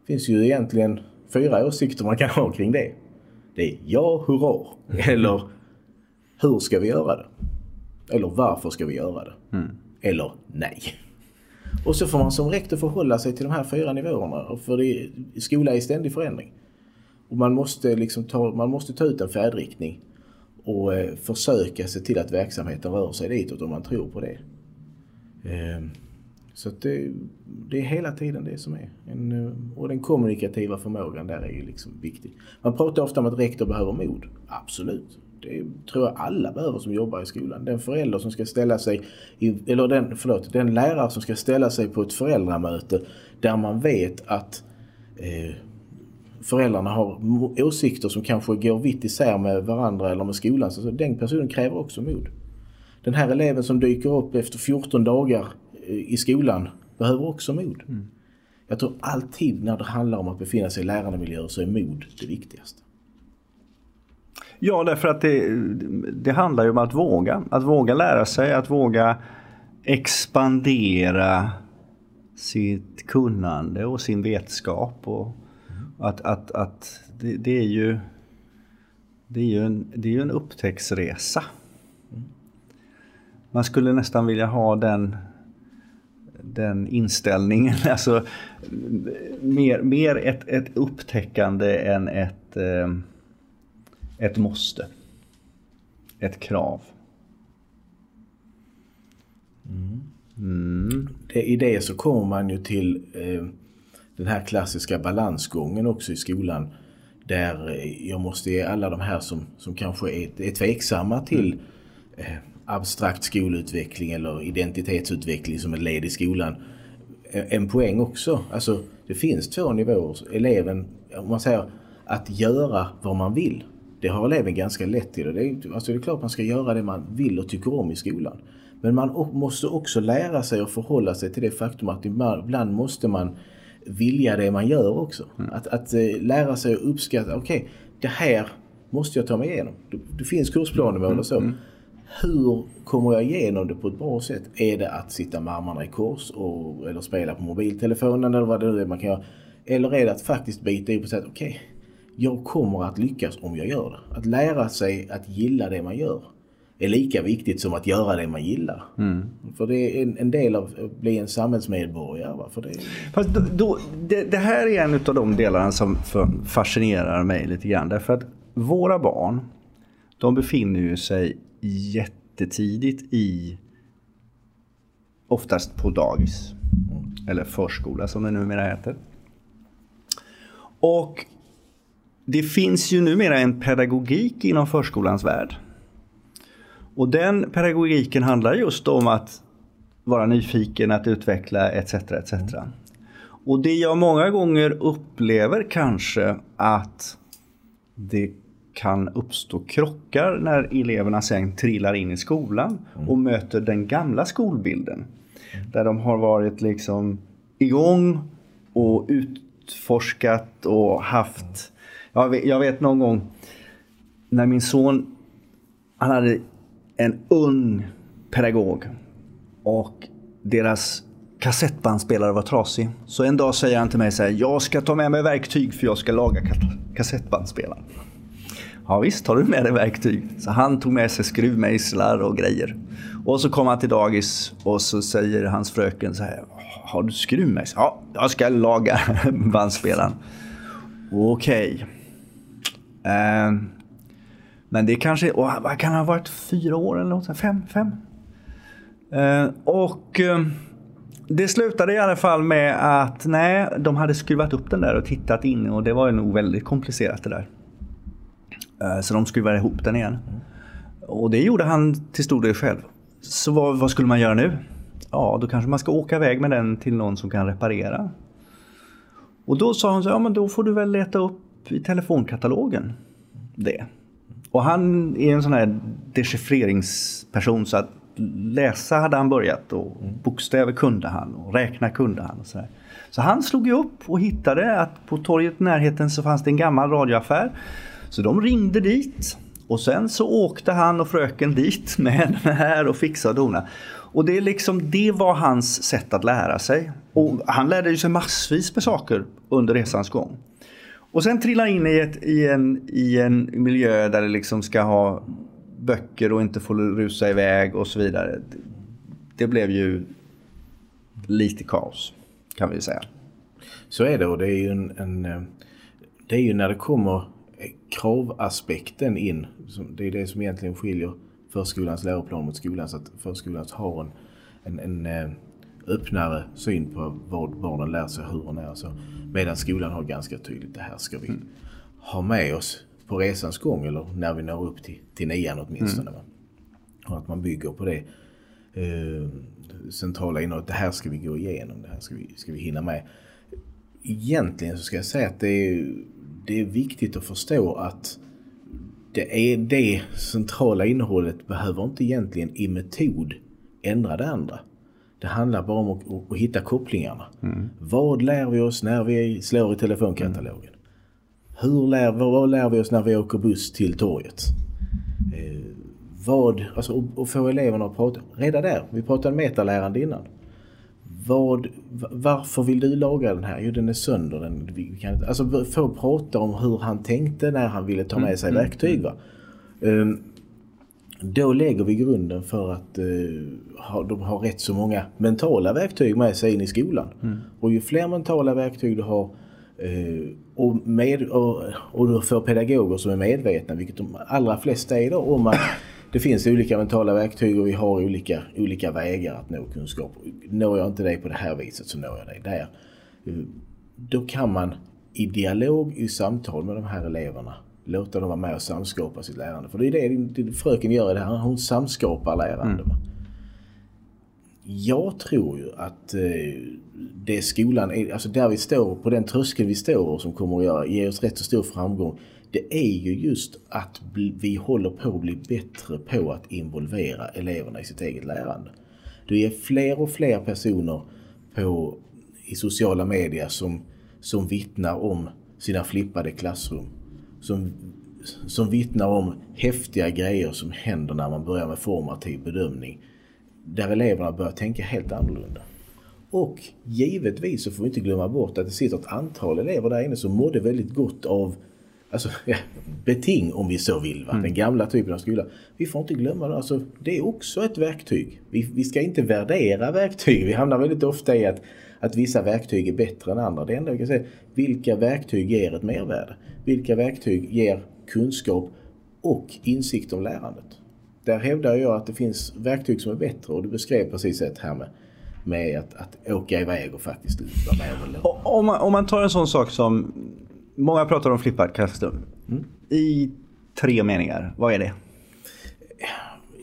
Det finns ju egentligen fyra åsikter man kan ha kring det. Det är ja, hurra eller hur ska vi göra det? Eller varför ska vi göra det? Mm. Eller nej. Och så får man som rektor förhålla sig till de här fyra nivåerna. För det, skola är i ständig förändring. Och man måste, liksom ta, man måste ta ut en färdriktning och eh, försöka se till att verksamheten rör sig ditåt om man tror på det. Eh, så det, det, är hela tiden det som är. En, eh, och den kommunikativa förmågan där är ju liksom viktig. Man pratar ofta om att rektor behöver mod. Absolut. Det tror jag alla behöver som jobbar i skolan. Den förälder som ska ställa sig, i, eller den, förlåt, den lärare som ska ställa sig på ett föräldramöte där man vet att eh, föräldrarna har åsikter som kanske går vitt isär med varandra eller med skolan. Så den personen kräver också mod. Den här eleven som dyker upp efter 14 dagar eh, i skolan behöver också mod. Mm. Jag tror alltid när det handlar om att befinna sig i lärandemiljöer så är mod det viktigaste. Ja, därför att det, det handlar ju om att våga. Att våga lära sig, att våga expandera sitt kunnande och sin vetskap. Och att, att, att det, det, är ju det är ju en, det är en upptäcktsresa. Man skulle nästan vilja ha den, den inställningen. Alltså, mer mer ett, ett upptäckande än ett, eh, ett måste. Ett krav. Mm. Mm. Det, I det så kommer man ju till eh, den här klassiska balansgången också i skolan. Där eh, jag måste ge alla de här som, som kanske är, är tveksamma till mm. eh, abstrakt skolutveckling eller identitetsutveckling som ett led i skolan en, en poäng också. Alltså det finns två nivåer. Eleven, om man säger att göra vad man vill. Det har eleven ganska lätt till. Det är, alltså det är klart man ska göra det man vill och tycker om i skolan. Men man måste också lära sig att förhålla sig till det faktum att ibland måste man vilja det man gör också. Mm. Att, att eh, lära sig att uppskatta, okej, okay, det här måste jag ta mig igenom. Det, det finns kursplanemål mm. och så. Mm. Hur kommer jag igenom det på ett bra sätt? Är det att sitta med armarna i kors och, eller spela på mobiltelefonen eller vad det nu är man kan göra? Eller är det att faktiskt bita ihop och säga okej, okay, jag kommer att lyckas om jag gör det. Att lära sig att gilla det man gör är lika viktigt som att göra det man gillar. Mm. För det är en, en, del av att bli en samhällsmedborgare. Va? För det, Fast då, då, det, det, här är en av de delarna som fascinerar mig lite grann. Därför att våra barn, de befinner ju sig jättetidigt i, oftast på dagis. Eller förskola som det numera heter. Och det finns ju numera en pedagogik inom förskolans värld och den pedagogiken handlar just om att vara nyfiken, att utveckla etc. etc. Och det jag många gånger upplever kanske att det kan uppstå krockar när eleverna sen trillar in i skolan och möter den gamla skolbilden. Där de har varit liksom igång och utforskat och haft... Jag vet, jag vet någon gång när min son han hade en ung pedagog och deras kassettbandspelare var trasig. Så en dag säger han till mig så här, jag ska ta med mig verktyg för jag ska laga kassettbandspelaren. Ja visst, tar du med dig verktyg? Så han tog med sig skruvmejslar och grejer. Och så kom han till dagis och så säger hans fröken så här, har du skruvmejsel? Ja, jag ska laga bandspelaren. Okej. Eh, men det kanske, och vad kan det ha varit, fyra år eller något, fem, fem. Eh, och eh, det slutade i alla fall med att nej, de hade skruvat upp den där och tittat in och det var nog väldigt komplicerat det där. Eh, så de skruvade ihop den igen. Och det gjorde han till stor del själv. Så vad, vad, skulle man göra nu? Ja, då kanske man ska åka iväg med den till någon som kan reparera. Och då sa hon så ja men då får du väl leta upp i telefonkatalogen det. Och han är en sån här dechiffreringsperson så att läsa hade han börjat och bokstäver kunde han och räkna kunde han. Och så, där. så han slog ju upp och hittade att på torget i närheten så fanns det en gammal radioaffär. Så de ringde dit och sen så åkte han och fröken dit med den här och fixade och dona. Och det, är liksom, det var hans sätt att lära sig. Och han lärde sig massvis med saker under resans gång. Och sen trillar in i, ett, i, en, i en miljö där det liksom ska ha böcker och inte få rusa iväg och så vidare. Det blev ju lite kaos kan vi säga. Så är det och det är ju en, en eh, det är ju när det kommer kravaspekten in. Det är det som egentligen skiljer förskolans läroplan mot skolans. Att förskolan har en, en, en eh, öppnare syn på vad barnen lär sig, hur och när. Så, medan skolan har ganska tydligt det här ska vi mm. ha med oss på resans gång eller när vi når upp till, till nian åtminstone. Mm. Och att man bygger på det eh, centrala innehållet. Det här ska vi gå igenom, det här ska vi, ska vi hinna med. Egentligen så ska jag säga att det är, det är viktigt att förstå att det, är det centrala innehållet behöver inte egentligen i metod ändra det andra. Det handlar bara om att, att, hitta kopplingarna. Mm. Vad lär vi oss när vi slår i telefonkatalogen? Hur lär, vad lär vi oss när vi åker buss till torget? Eh, vad, alltså att få eleverna att prata, redan där, vi pratade metalärande innan. Vad, varför vill du laga den här? Jo, den är sönder. Den, vi kan, alltså få prata om hur han tänkte när han ville ta med mm, sig mm, verktyg. Va? Um, då lägger vi grunden för att ha, de har rätt så många mentala verktyg med sig in i skolan. Mm. Och ju fler mentala verktyg du har uh, och, med, och, och du får pedagoger som är medvetna, vilket de allra flesta är då, om att det finns olika mentala verktyg och vi har olika, olika vägar att nå kunskap. Når jag inte dig på det här viset så når jag dig där. Då kan man i dialog, i samtal med de här eleverna låta dem vara med och samskapa sitt lärande. För det är det, det fröken gör i det här, hon samskapar lärande. Mm. Jag tror ju att eh, det skolan är, alltså där vi står, på den tröskel vi står som kommer att göra, ge oss rätt så stor framgång det är ju just att vi håller på att bli bättre på att involvera eleverna i sitt eget lärande. Det är fler och fler personer på, i sociala medier som, som vittnar om sina flippade klassrum. Som, som vittnar om häftiga grejer som händer när man börjar med formativ bedömning. Där eleverna börjar tänka helt annorlunda. Och givetvis så får vi inte glömma bort att det sitter ett antal elever där inne som mådde väldigt gott av alltså, ja, beting om vi så vill. Va? Mm. Den gamla typen av skola. Vi får inte glömma det. Alltså, det är också ett verktyg. Vi, vi ska inte värdera verktyg. Vi hamnar väldigt ofta i att, att vissa verktyg är bättre än andra. Det enda vi kan säga vilka verktyg ger ett mervärde? Vilka verktyg ger kunskap och insikt om lärandet? Där hävdar jag att det finns verktyg som är bättre och du beskrev precis ett här med med att, att åka iväg och faktiskt vara med och om man, om man tar en sån sak som Många pratar om flippad klassrum. Mm. I tre meningar, vad är det?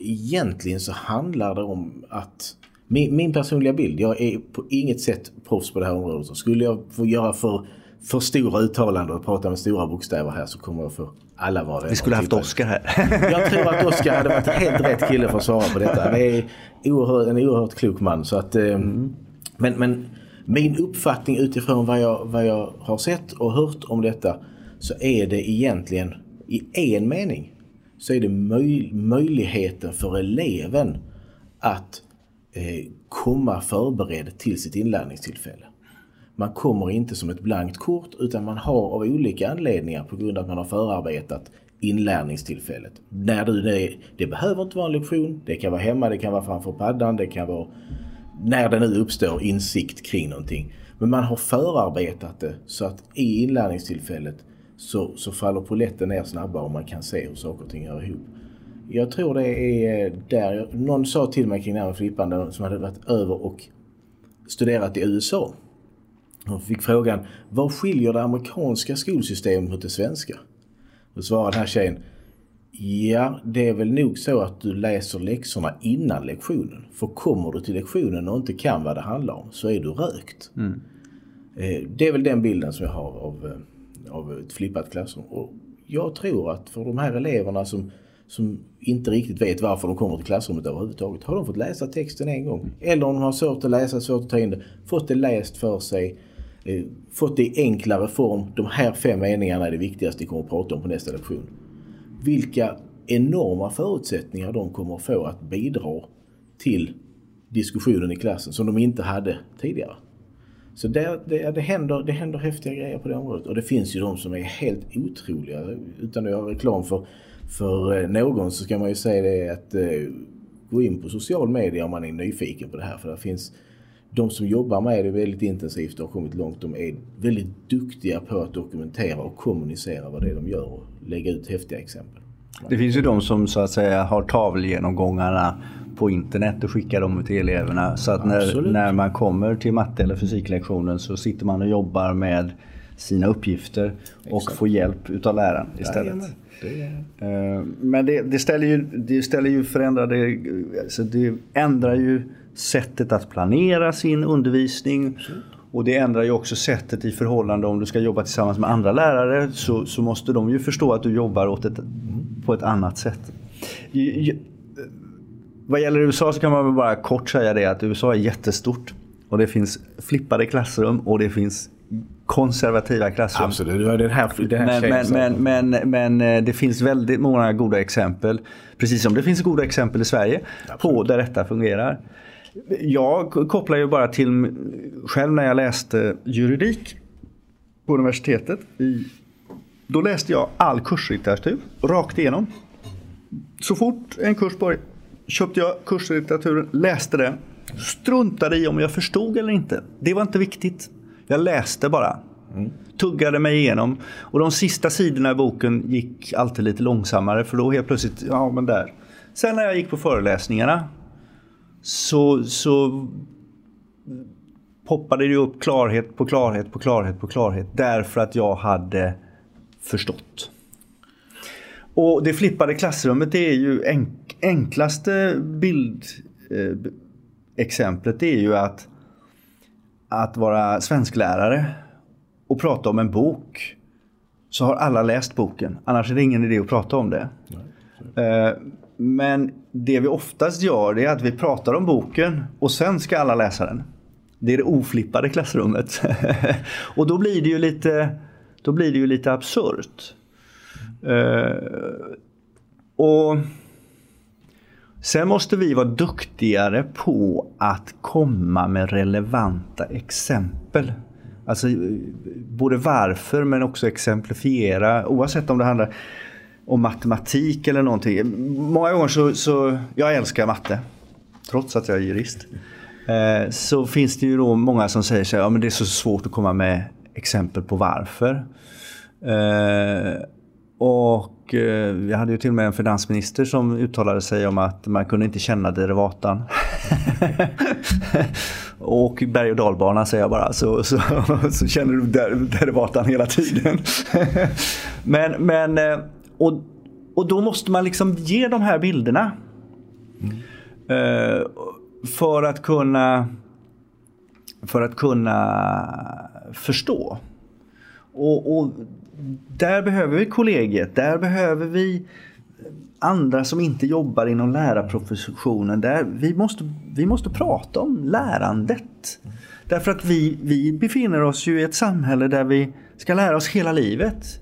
Egentligen så handlar det om att min, min, personliga bild, jag är på inget sätt proffs på det här området. Så skulle jag få göra för, för stora uttalanden och prata med stora bokstäver här så kommer jag få alla vara Vi skulle haft Oskar här. jag tror att Oskar hade varit helt rätt kille för att svara på detta. Han är oerhört, en oerhört klok man. Så att, eh, mm. men, men min uppfattning utifrån vad jag, vad jag har sett och hört om detta så är det egentligen i en mening så är det möj möjligheten för eleven att eh, komma förberedd till sitt inlärningstillfälle. Man kommer inte som ett blankt kort utan man har av olika anledningar på grund av att man har förarbetat inlärningstillfället. När du, det, det behöver inte vara en lektion, det kan vara hemma, det kan vara framför paddan, det kan vara när det nu uppstår insikt kring någonting. Men man har förarbetat det så att i inlärningstillfället så, så faller poletten ner snabbare och man kan se hur saker och ting hör ihop. Jag tror det är där, någon sa till mig kring det här med flippande som hade varit över och studerat i USA. De fick frågan, vad skiljer det amerikanska skolsystemet mot det svenska? Då svarade den här tjejen, Ja, det är väl nog så att du läser läxorna innan lektionen. För kommer du till lektionen och inte kan vad det handlar om så är du rökt. Mm. Eh, det är väl den bilden som jag har av, eh, av ett flippat klassrum. Och jag tror att för de här eleverna som, som inte riktigt vet varför de kommer till klassrummet överhuvudtaget. Har de fått läsa texten en gång. Eller om de har svårt att läsa, svårt att ta in det. Fått det läst för sig. Eh, fått det i enklare form. De här fem meningarna är det viktigaste vi kommer att prata om på nästa lektion vilka enorma förutsättningar de kommer att få att bidra till diskussionen i klassen som de inte hade tidigare. Så det, det, det, händer, det händer häftiga grejer på det området och det finns ju de som är helt otroliga. Utan att göra reklam för, för eh, någon så ska man ju säga det att eh, gå in på social media om man är nyfiken på det här. För det finns de som jobbar med det väldigt intensivt och har kommit långt. De är väldigt duktiga på att dokumentera och kommunicera vad det är de gör och lägga ut häftiga exempel. Det finns ju de som så att säga har tavelgenomgångarna på internet och skickar dem till eleverna. Så att när, när man kommer till matte eller fysiklektionen så sitter man och jobbar med sina uppgifter och Exakt. får hjälp utav läraren istället. Det eh, Men det, det, ställer ju, det ställer ju förändrade, alltså det ändrar ju sättet att planera sin undervisning. Och det ändrar ju också sättet i förhållande om du ska jobba tillsammans med andra lärare så, så måste de ju förstå att du jobbar åt ett på ett annat sätt. Vad gäller USA så kan man bara kort säga det att USA är jättestort. Och det finns flippade klassrum och det finns konservativa klassrum. Absolut, det här, den här men, men, men, men, eh, det finns väldigt många goda exempel. Precis som det finns goda exempel i Sverige Absolut. på där detta fungerar. Jag kopplar ju bara till själv när jag läste juridik på universitetet. I, då läste jag all kurslitteratur rakt igenom. Så fort en kurs började köpte jag kurslitteraturen, läste den. Struntade i om jag förstod eller inte. Det var inte viktigt. Jag läste bara. Mm. Tuggade mig igenom. Och de sista sidorna i boken gick alltid lite långsammare för då helt plötsligt, ja men där. Sen när jag gick på föreläsningarna så, så poppade det upp klarhet på klarhet på klarhet på klarhet därför att jag hade förstått. Och det flippade klassrummet det är ju enk enklaste bildexemplet eh, är ju att, att vara svensklärare och prata om en bok. Så har alla läst boken, annars är det ingen idé att prata om det. Eh, men det vi oftast gör är att vi pratar om boken och sen ska alla läsa den. Det är det oflippade klassrummet. och då blir det ju lite, då blir det ju lite absurt. Uh, och Sen måste vi vara duktigare på att komma med relevanta exempel. Alltså eh, både varför men också exemplifiera oavsett om det handlar om matematik eller någonting. Många gånger så, så jag älskar matte. Trots att jag är jurist. Eh, så finns det ju då många som säger så här, ja men det är så svårt att komma med exempel på varför. Eh, och eh, vi hade ju till och med en finansminister som uttalade sig om att man kunde inte känna derivatan. och berg och dalbana säger jag bara, så, så, så känner du der, derivatan hela tiden. men, men eh, och, och då måste man liksom ge de här bilderna. Mm. Uh, för att kunna för att kunna förstå. Och, och där behöver vi kollegiet, där behöver vi andra som inte jobbar inom lärarprofessionen. Där vi, måste, vi måste prata om lärandet. Därför att vi, vi befinner oss ju i ett samhälle där vi ska lära oss hela livet.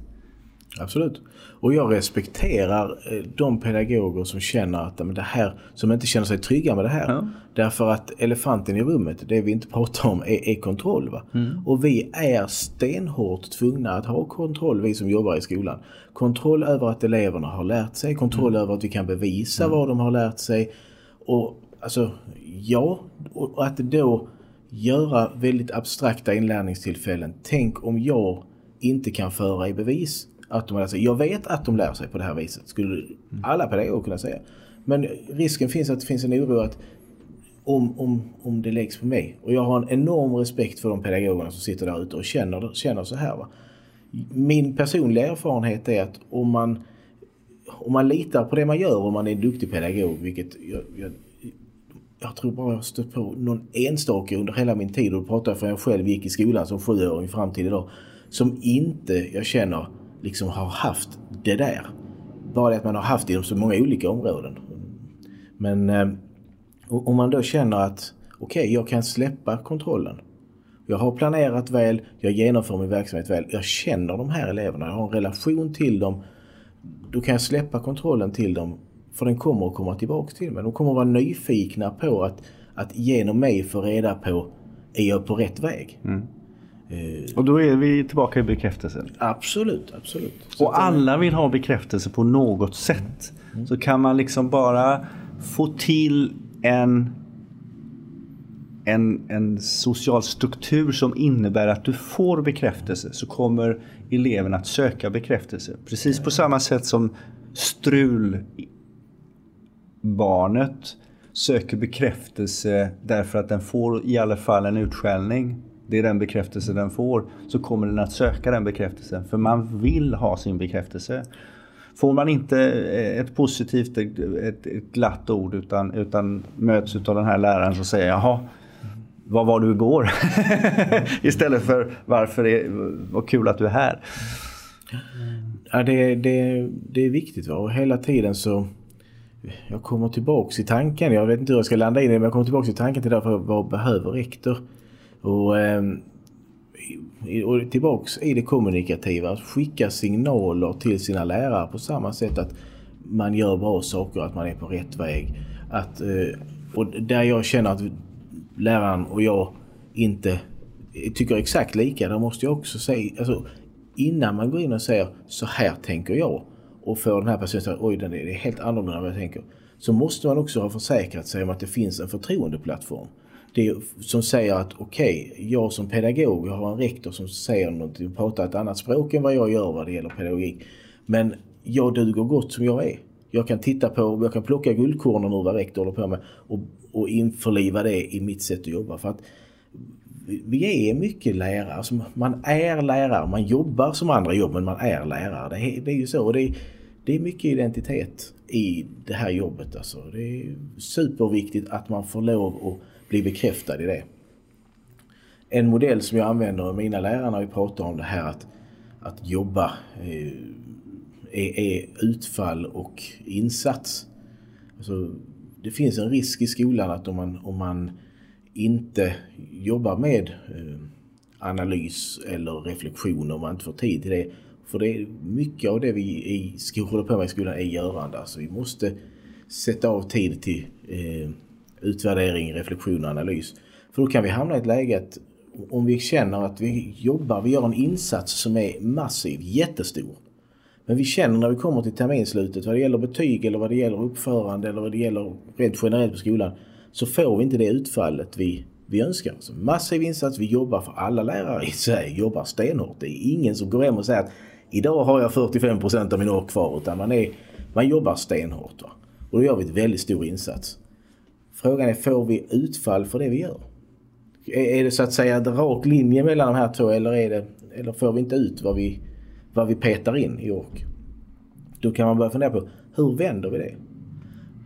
Absolut. Och jag respekterar eh, de pedagoger som känner att det här, som inte känner sig trygga med det här. Ja. Därför att elefanten i rummet, det vi inte pratar om, är, är kontroll. Va? Mm. Och vi är stenhårt tvungna att ha kontroll, vi som jobbar i skolan. Kontroll över att eleverna har lärt sig, kontroll mm. över att vi kan bevisa mm. vad de har lärt sig. Och alltså, ja, och att då göra väldigt abstrakta inlärningstillfällen. Tänk om jag inte kan föra i bevis att de lär sig. Jag vet att de lär sig på det här viset, skulle alla pedagoger kunna säga. Men risken finns att det finns en oro att om, om, om det läggs på mig. Och jag har en enorm respekt för de pedagogerna som sitter där ute och känner, känner så här. Va? Min personliga erfarenhet är att om man, om man litar på det man gör, om man är en duktig pedagog, vilket jag, jag, jag tror bara jag stött på någon enstaka under hela min tid, och då pratar jag för jag själv gick i skolan som sjuåring fram till idag, som inte jag känner liksom har haft det där. Bara det att man har haft det inom så många olika områden. Men eh, om man då känner att okej, okay, jag kan släppa kontrollen. Jag har planerat väl, jag genomför min verksamhet väl, jag känner de här eleverna, jag har en relation till dem. Då kan jag släppa kontrollen till dem för den kommer att komma tillbaka till mig. De kommer att vara nyfikna på att, att genom mig få reda på är jag på rätt väg. Mm. Eh, och då är vi tillbaka i bekräftelsen. Absolut, absolut. Så och alla vill ha bekräftelse på något sätt. Mm. Så kan man liksom bara få till en, en, en social struktur som innebär att du får bekräftelse så kommer eleven att söka bekräftelse. Precis på samma sätt som strulbarnet söker bekräftelse därför att den får i alla fall en utskällning det är den bekräftelse den får, så kommer den att söka den bekräftelsen. För man vill ha sin bekräftelse. Får man inte eh, ett positivt, ett, ett glatt ord utan, utan möts av den här läraren som säger jaha, vad var du igår? Istället för varför är vad kul att du är här. Ja, det, det, det är viktigt va? och hela tiden så jag kommer tillbaks i tanken, jag vet inte hur jag ska landa in i det, men jag kommer tillbaks i tanken till därför vad behöver rektor? Och, ehm, och tillbaks i det kommunikativa, att skicka signaler till sina lärare på samma sätt att man gör bra saker, att man är på rätt väg. Att, eh, och där jag känner att läraren och jag inte tycker exakt lika, där måste jag också säga, alltså, innan man går in och säger så här tänker jag och får den här personen att säga oj det är helt annorlunda än vad jag tänker. Så måste man också ha försäkrat sig om att det finns en förtroendeplattform. Det som säger att okej, okay, jag som pedagog, jag har en rektor som säger något, och pratar ett annat språk än vad jag gör vad det gäller pedagogik. Men jag duger gott som jag är. Jag kan titta på, jag kan plocka guldkornen ur vad rektor håller på med och, och införliva det i mitt sätt att jobba. För att vi är mycket lärare. Alltså man är lärare. Man jobbar som andra jobb men man är lärare. Det är, det är ju så. Det är, det är mycket identitet i det här jobbet. Alltså. Det är superviktigt att man får lov att bli bekräftad i det. En modell som jag använder med mina lärare när vi pratar om det här att, att jobba eh, är, är, utfall och insats. Alltså, det finns en risk i skolan att om man, om man inte jobbar med eh, analys eller reflektion om man inte får tid till det. För det är mycket av det vi i håller på med i skolan är görande. Alltså vi måste sätta av tid till eh, utvärdering, reflektion och analys. För då kan vi hamna i ett läge att om vi känner att vi jobbar, vi gör en insats som är massiv, jättestor. Men vi känner när vi kommer till terminslutet vad det gäller betyg eller vad det gäller uppförande eller vad det gäller rent generellt på skolan så får vi inte det utfallet vi, vi önskar. Så massiv insats, vi jobbar för alla lärare i Sverige, jobbar stenhårt. Det är ingen som går hem och säger att idag har jag 45 procent av min år kvar utan man, är, man jobbar stenhårt. Va? Och då gör vi ett väldigt stor insats. Frågan är, får vi utfall för det vi gör? Är det så att säga en rak linje mellan de här två eller, är det, eller får vi inte ut vad vi, vad vi petar in i ork? Då kan man börja fundera på, hur vänder vi det?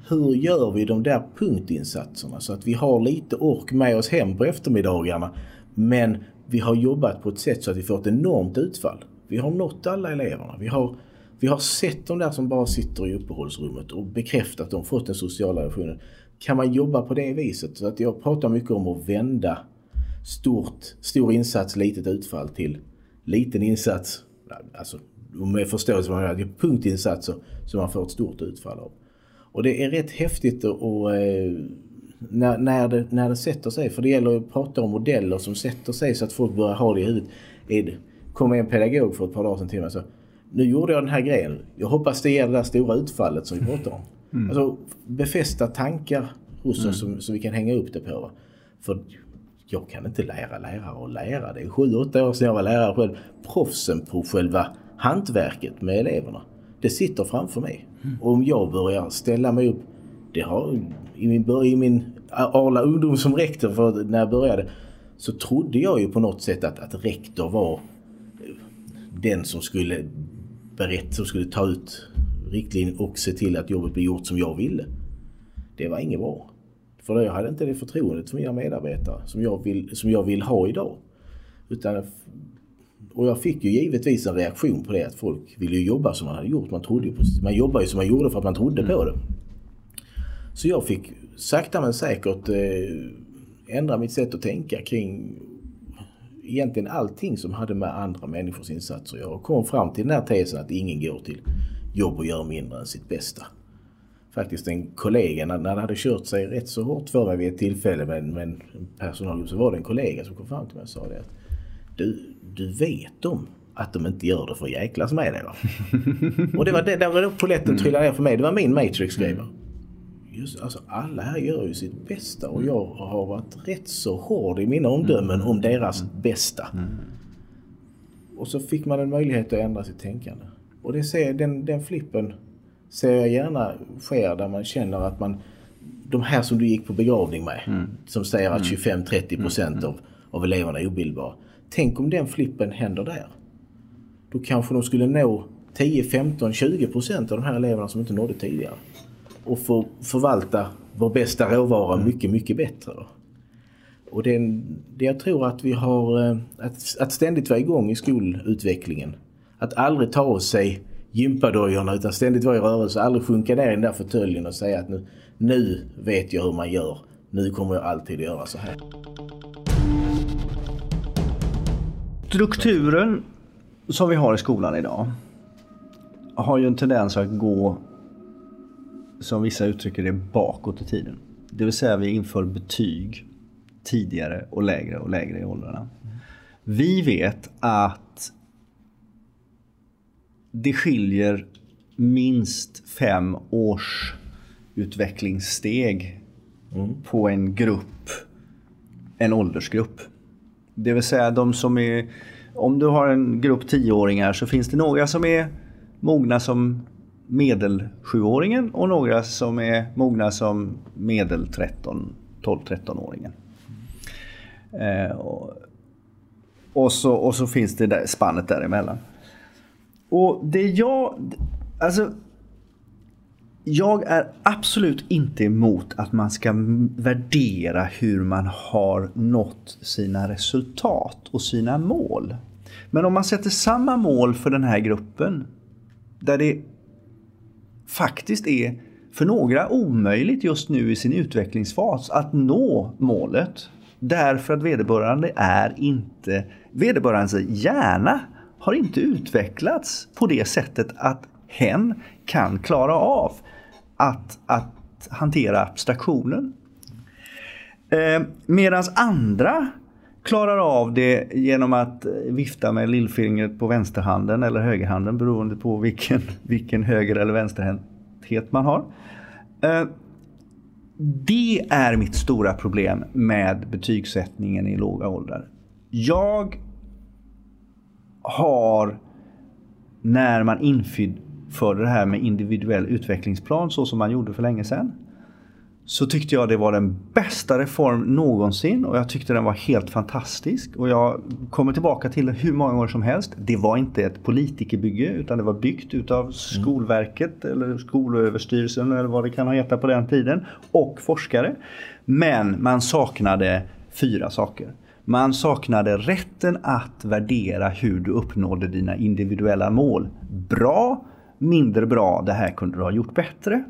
hur gör vi de där punktinsatserna så att vi har lite ork med oss hem på eftermiddagarna men vi har jobbat på ett sätt så att vi får ett enormt utfall. Vi har nått alla eleverna. Vi har, vi har sett de där som bara sitter i uppehållsrummet och bekräftat att de fått den sociala relationen. Kan man jobba på det viset? Så att jag pratar mycket om att vända stort, stor insats, litet utfall till liten insats. Alltså med förståelse för att det är punktinsatser som man får ett stort utfall av. Och det är rätt häftigt och, eh, när, när, det, när det sätter sig. För det gäller att prata om modeller som sätter sig så att folk börjar ha det i huvudet. Det kom en pedagog för ett par dagar sedan till mig och sa Nu gjorde jag den här grejen. Jag hoppas det ger det där stora utfallet som vi pratar om. Mm. Alltså befästa tankar hos mm. oss som, som vi kan hänga upp det på. Va? För jag kan inte lära lärare att lära. Det är sju, åtta år sedan jag var lärare själv. Proffsen på själva hantverket med eleverna. Det sitter framför mig. Och om jag börjar ställa mig upp, det har i min, i min Arla ungdom som rektor för när jag började så trodde jag ju på något sätt att, att rektor var den som skulle berätta, som skulle ta ut riktlinjer och se till att jobbet blir gjort som jag ville. Det var inget bra. För jag hade inte det förtroendet för mina medarbetare som jag vill, som jag vill ha idag. Utan och jag fick ju givetvis en reaktion på det att folk ville jobba som man hade gjort. Man, trodde på, man jobbar ju som man gjorde för att man trodde mm. på det. Så jag fick sakta men säkert eh, ändra mitt sätt att tänka kring egentligen allting som hade med andra människors insatser att göra. Och kom fram till den här tesen att ingen går till jobb och gör mindre än sitt bästa. Faktiskt en kollega, när, det hade kört sig rätt så hårt för mig vid ett tillfälle med, med en personal så var det en kollega som kom fram till mig och sa det att du, du vet om att de inte gör det för att jäklas med dig. Va? och det var det, där var då polletten trillade ner för mig. Det var min Matrix-grej. Mm. Just, alltså, alla här gör ju sitt bästa och jag har varit rätt så hård i mina omdömen om deras mm. bästa. Mm. Och så fick man en möjlighet att ändra sitt tänkande. Och det ser, den, den flippen ser jag gärna sker där man känner att man de här som du gick på begravning med mm. som säger att 25-30% procent mm. av, av eleverna är obildbara. Tänk om den flippen händer där. Då kanske de skulle nå 10, 15, 20 procent av de här eleverna som inte nådde tidigare. Och få förvalta vår bästa råvara mm. mycket, mycket bättre. Och det, det jag tror att vi har, eh, att, att ständigt vara igång i skolutvecklingen att aldrig ta av sig gympadojorna utan ständigt vara i rörelse. Aldrig sjunka ner i den där fåtöljen och säga att nu, nu vet jag hur man gör. Nu kommer jag alltid att göra så här. Strukturen som vi har i skolan idag har ju en tendens att gå, som vissa uttrycker det, bakåt i tiden. Det vill säga vi inför betyg tidigare och lägre och lägre i åldrarna. Vi vet att det skiljer minst fem års utvecklingssteg mm. på en grupp, en åldersgrupp. Det vill säga de som är, om du har en grupp tioåringar så finns det några som är mogna som medel sjuåringen och några som är mogna som medel 13, 12-13-åringen. Eh, och, och, så, och så finns det där spannet däremellan. Och det jag... Alltså... Jag är absolut inte emot att man ska värdera hur man har nått sina resultat och sina mål. Men om man sätter samma mål för den här gruppen där det faktiskt är för några omöjligt just nu i sin utvecklingsfas att nå målet. Därför att vederbörande är inte, vederbörandes hjärna har inte utvecklats på det sättet att hen kan klara av att, att hantera abstraktionen. Eh, Medan andra klarar av det genom att eh, vifta med lillfingret på vänsterhanden eller högerhanden beroende på vilken, vilken höger eller vänsterhänthet man har. Eh, det är mitt stora problem med betygssättningen i låga åldrar. Jag har när man införde det här med individuell utvecklingsplan så som man gjorde för länge sedan. Så tyckte jag det var den bästa reform någonsin och jag tyckte den var helt fantastisk. Och jag kommer tillbaka till hur många gånger som helst. Det var inte ett politikerbygge utan det var byggt utav Skolverket eller Skolöverstyrelsen eller vad det kan ha hetat på den tiden. Och forskare. Men man saknade fyra saker. Man saknade rätten att värdera hur du uppnådde dina individuella mål. Bra, mindre bra, det här kunde du ha gjort bättre.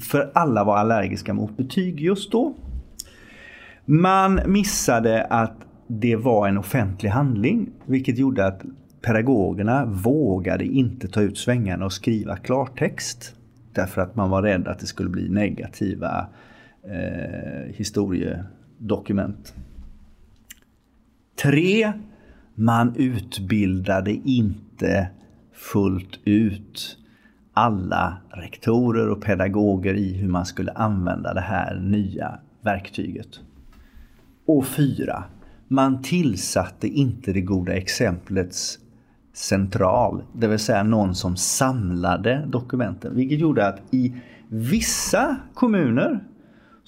För alla var allergiska mot betyg just då. Man missade att det var en offentlig handling, vilket gjorde att pedagogerna vågade inte ta ut svängarna och skriva klartext. Därför att man var rädd att det skulle bli negativa eh, historiedokument. Tre, man utbildade inte fullt ut alla rektorer och pedagoger i hur man skulle använda det här nya verktyget. Och fyra, man tillsatte inte det goda exemplets central, det vill säga någon som samlade dokumenten. Vilket gjorde att i vissa kommuner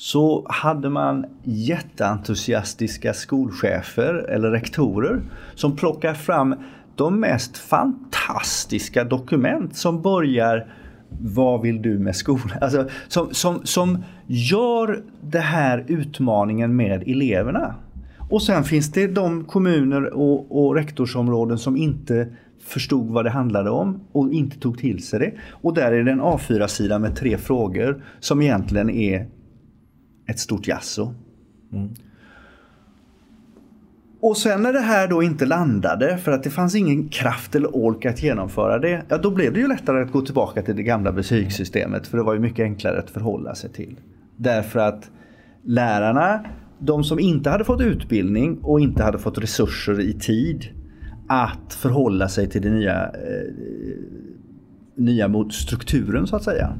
så hade man jätteentusiastiska skolchefer eller rektorer som plockar fram de mest fantastiska dokument som börjar vad vill du med skolan? Alltså, som, som, som gör den här utmaningen med eleverna. Och sen finns det de kommuner och, och rektorsområden som inte förstod vad det handlade om och inte tog till sig det. Och där är det en A4-sida med tre frågor som egentligen är ett stort jasso. Mm. Och sen när det här då inte landade för att det fanns ingen kraft eller ork att genomföra det. Ja, då blev det ju lättare att gå tillbaka till det gamla betygssystemet för det var ju mycket enklare att förhålla sig till. Därför att lärarna, de som inte hade fått utbildning och inte hade fått resurser i tid att förhålla sig till den nya, eh, nya strukturen så att säga.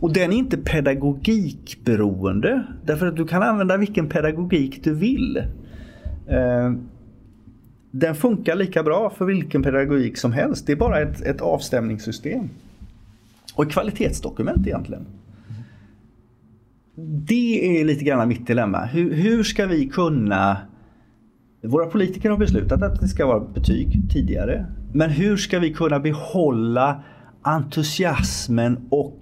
Och den är inte pedagogikberoende. Därför att du kan använda vilken pedagogik du vill. Eh, den funkar lika bra för vilken pedagogik som helst. Det är bara ett, ett avstämningssystem. Och ett kvalitetsdokument egentligen. Det är lite grann mitt dilemma. Hur, hur ska vi kunna... Våra politiker har beslutat att det ska vara betyg tidigare. Men hur ska vi kunna behålla entusiasmen och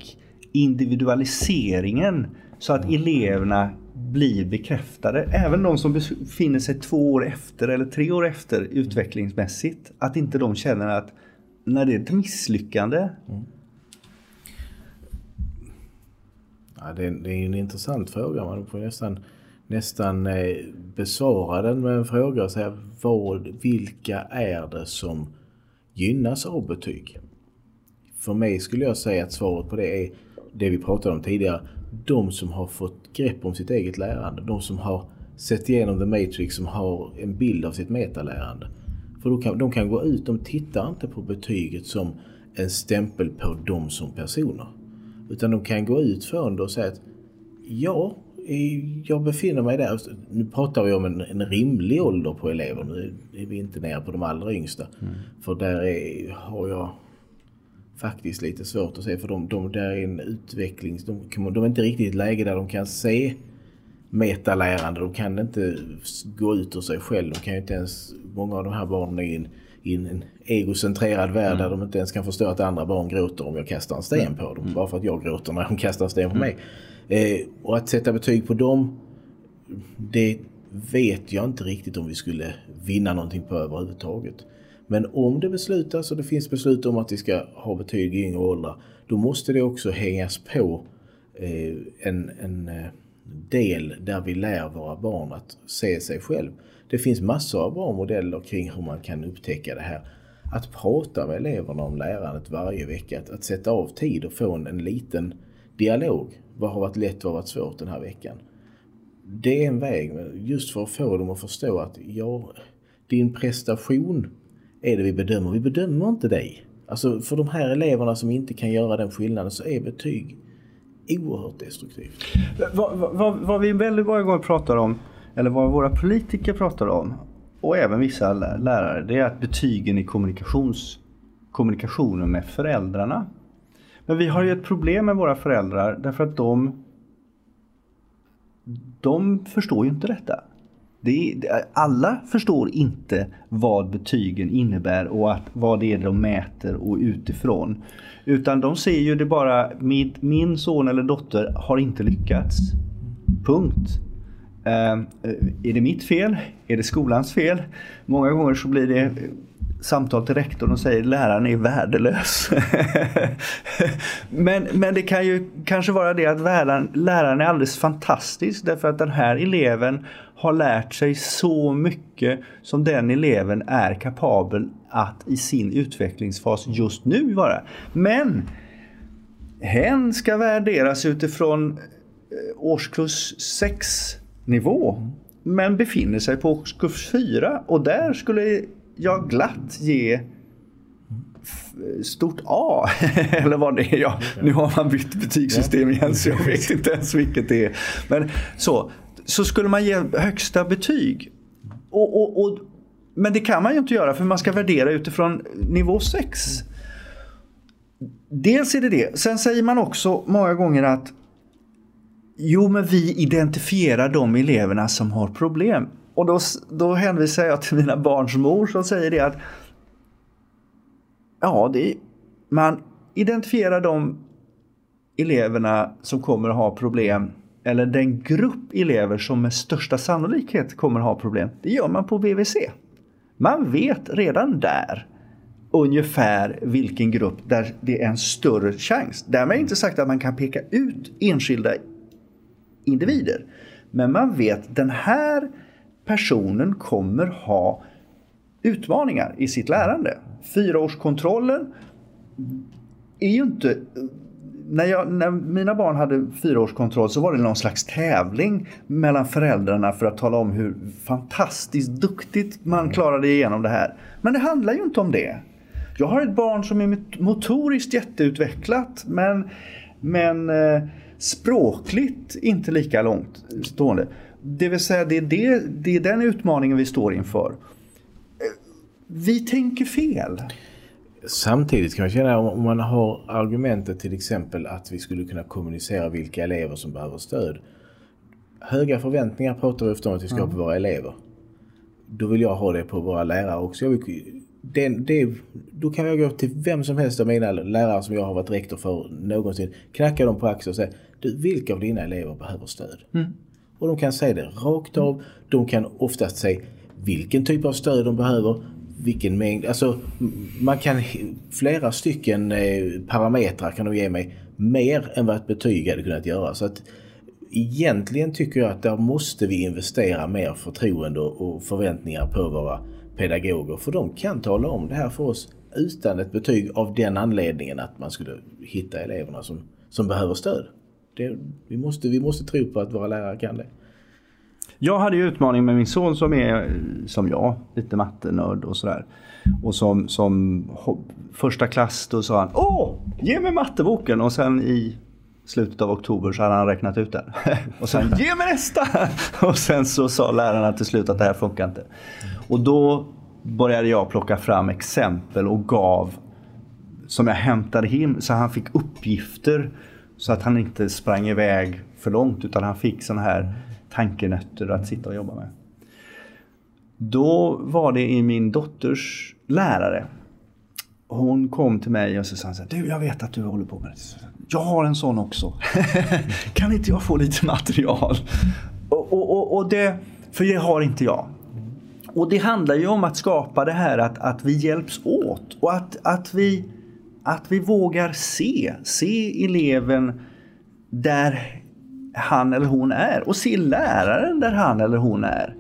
individualiseringen så att eleverna blir bekräftade. Även de som befinner sig två år efter eller tre år efter utvecklingsmässigt. Att inte de känner att när det är ett misslyckande? Mm. Ja, det, är, det är en intressant fråga. Man får nästan, nästan eh, besvara den med en fråga och säga vad, vilka är det som gynnas av betyg? För mig skulle jag säga att svaret på det är det vi pratade om tidigare. De som har fått grepp om sitt eget lärande. De som har sett igenom The Matrix, som har en bild av sitt metalärande. För då kan, de kan gå ut, de tittar inte på betyget som en stämpel på dem som personer. Utan de kan gå ut från det och säga att ja, jag befinner mig där. Nu pratar vi om en, en rimlig ålder på elever. Nu är vi inte nere på de allra yngsta. Mm. För där är, har jag faktiskt lite svårt att se. För de, de där är en utveckling. De, de är inte riktigt i ett läge där de kan se metalärande. De kan inte gå ut ur sig själv. De kan inte ens, många av de här barnen är in, i en egocentrerad värld mm. där de inte ens kan förstå att andra barn gråter om jag kastar en sten mm. på dem. Mm. Bara för att jag gråter när de kastar en sten på mig. Eh, och att sätta betyg på dem, det vet jag inte riktigt om vi skulle vinna någonting på överhuvudtaget. Men om det beslutas och det finns beslut om att vi ska ha betyg i yngre åldrar, då måste det också hängas på eh, en, en eh, del där vi lär våra barn att se sig själv. Det finns massor av bra modeller kring hur man kan upptäcka det här. Att prata med eleverna om lärandet varje vecka, att, att sätta av tid och få en, en liten dialog. Vad har varit lätt, vad har varit svårt den här veckan? Det är en väg, just för att få dem att förstå att ja, din prestation är det vi bedömer. Vi bedömer inte dig. Alltså för de här eleverna som inte kan göra den skillnaden så är betyg oerhört destruktivt. Vad, vad, vad vi väldigt många gånger pratar om, eller vad våra politiker pratar om, och även vissa lärare, det är att betygen i kommunikations, kommunikationen med föräldrarna. Men vi har ju ett problem med våra föräldrar därför att de de förstår ju inte detta. Det är, alla förstår inte vad betygen innebär och att, vad det är de mäter och utifrån. Utan de ser ju det bara, min, min son eller dotter har inte lyckats. Punkt. Uh, är det mitt fel? Är det skolans fel? Många gånger så blir det samtal till rektorn och säger läraren är värdelös. men, men det kan ju kanske vara det att läraren, läraren är alldeles fantastisk därför att den här eleven har lärt sig så mycket som den eleven är kapabel att i sin utvecklingsfas just nu vara. Men hen ska värderas utifrån eh, årskurs 6 nivå men befinner sig på årskurs 4 och där skulle jag glatt ge stort A. Eller vad det är. Ja, nu har man bytt betygssystem igen så jag vet inte ens vilket det är. Men så, så skulle man ge högsta betyg. Och, och, och, men det kan man ju inte göra för man ska värdera utifrån nivå 6. Dels är det det. Sen säger man också många gånger att Jo, men vi identifierar de eleverna som har problem. Och då, då hänvisar jag till mina barns mor som säger det att ja, det, man identifierar de eleverna som kommer att ha problem eller den grupp elever som med största sannolikhet kommer att ha problem. Det gör man på BVC. Man vet redan där ungefär vilken grupp där det är en större chans. Därmed inte sagt att man kan peka ut enskilda individer. Men man vet den här personen kommer ha utmaningar i sitt lärande. Fyraårskontrollen är ju inte... När, jag, när mina barn hade fyraårskontroll så var det någon slags tävling mellan föräldrarna för att tala om hur fantastiskt duktigt man klarade igenom det här. Men det handlar ju inte om det. Jag har ett barn som är motoriskt jätteutvecklat men, men eh, språkligt inte lika långt stående. Det vill säga det är, det, det är den utmaningen vi står inför. Vi tänker fel. Samtidigt kan jag känna om man har argumentet till exempel att vi skulle kunna kommunicera vilka elever som behöver stöd. Höga förväntningar pratar vi ofta om att vi ska ha på våra elever. Då vill jag ha det på våra lärare också. Vill, det, det, då kan jag gå till vem som helst av mina lärare som jag har varit rektor för någonsin. Knacka dem på axeln och säga du, vilka av dina elever behöver stöd? Mm. Och de kan säga det rakt av. De kan oftast säga vilken typ av stöd de behöver, vilken mängd, alltså man kan, flera stycken eh, parametrar kan de ge mig mer än vad ett betyg hade kunnat göra. Så att egentligen tycker jag att där måste vi investera mer förtroende och förväntningar på våra pedagoger. För de kan tala om det här för oss utan ett betyg av den anledningen att man skulle hitta eleverna som, som behöver stöd. Det, vi, måste, vi måste tro på att våra lärare kan det. Jag hade ju utmaning med min son som är som jag, lite mattenörd och sådär. Och som, som första klass då sa han Åh, ge mig matteboken! Och sen i slutet av oktober så hade han räknat ut den. och sen ge mig nästa! och sen så sa lärarna till slut att det här funkar inte. Och då började jag plocka fram exempel och gav som jag hämtade hem så han fick uppgifter så att han inte sprang iväg för långt utan han fick sådana här tankenötter att sitta och jobba med. Då var det i min dotters lärare. Hon kom till mig och så sa han du jag vet att du håller på med det. Jag har en sån också. kan inte jag få lite material? Och, och, och det, för det har inte jag. Och det handlar ju om att skapa det här att, att vi hjälps åt och att, att, vi, att vi vågar se. Se eleven där han eller hon är och se läraren där han eller hon är.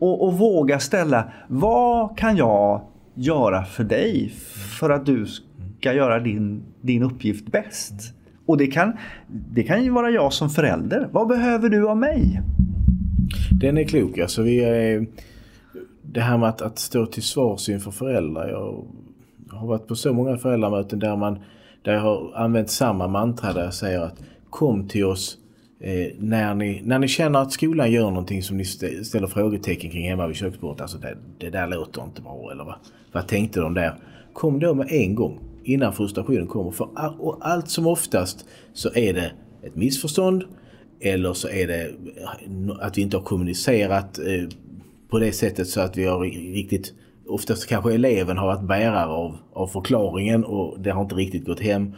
Och, och våga ställa, vad kan jag göra för dig för att du ska göra din, din uppgift bäst? Och det kan, det kan ju vara jag som förälder. Vad behöver du av mig? Den är klok. Alltså vi är, det här med att, att stå till svars inför föräldrar. Jag har varit på så många föräldramöten där, man, där jag har använt samma mantra där jag säger att kom till oss eh, när, ni, när ni känner att skolan gör någonting som ni ställer frågetecken kring hemma vid köksbordet. Alltså det, det där låter inte bra eller vad, vad tänkte de där? Kom då med en gång innan frustrationen kommer. För all, och allt som oftast så är det ett missförstånd eller så är det eh, att vi inte har kommunicerat eh, på det sättet så att vi har riktigt oftast kanske eleven har varit bärare av, av förklaringen och det har inte riktigt gått hem.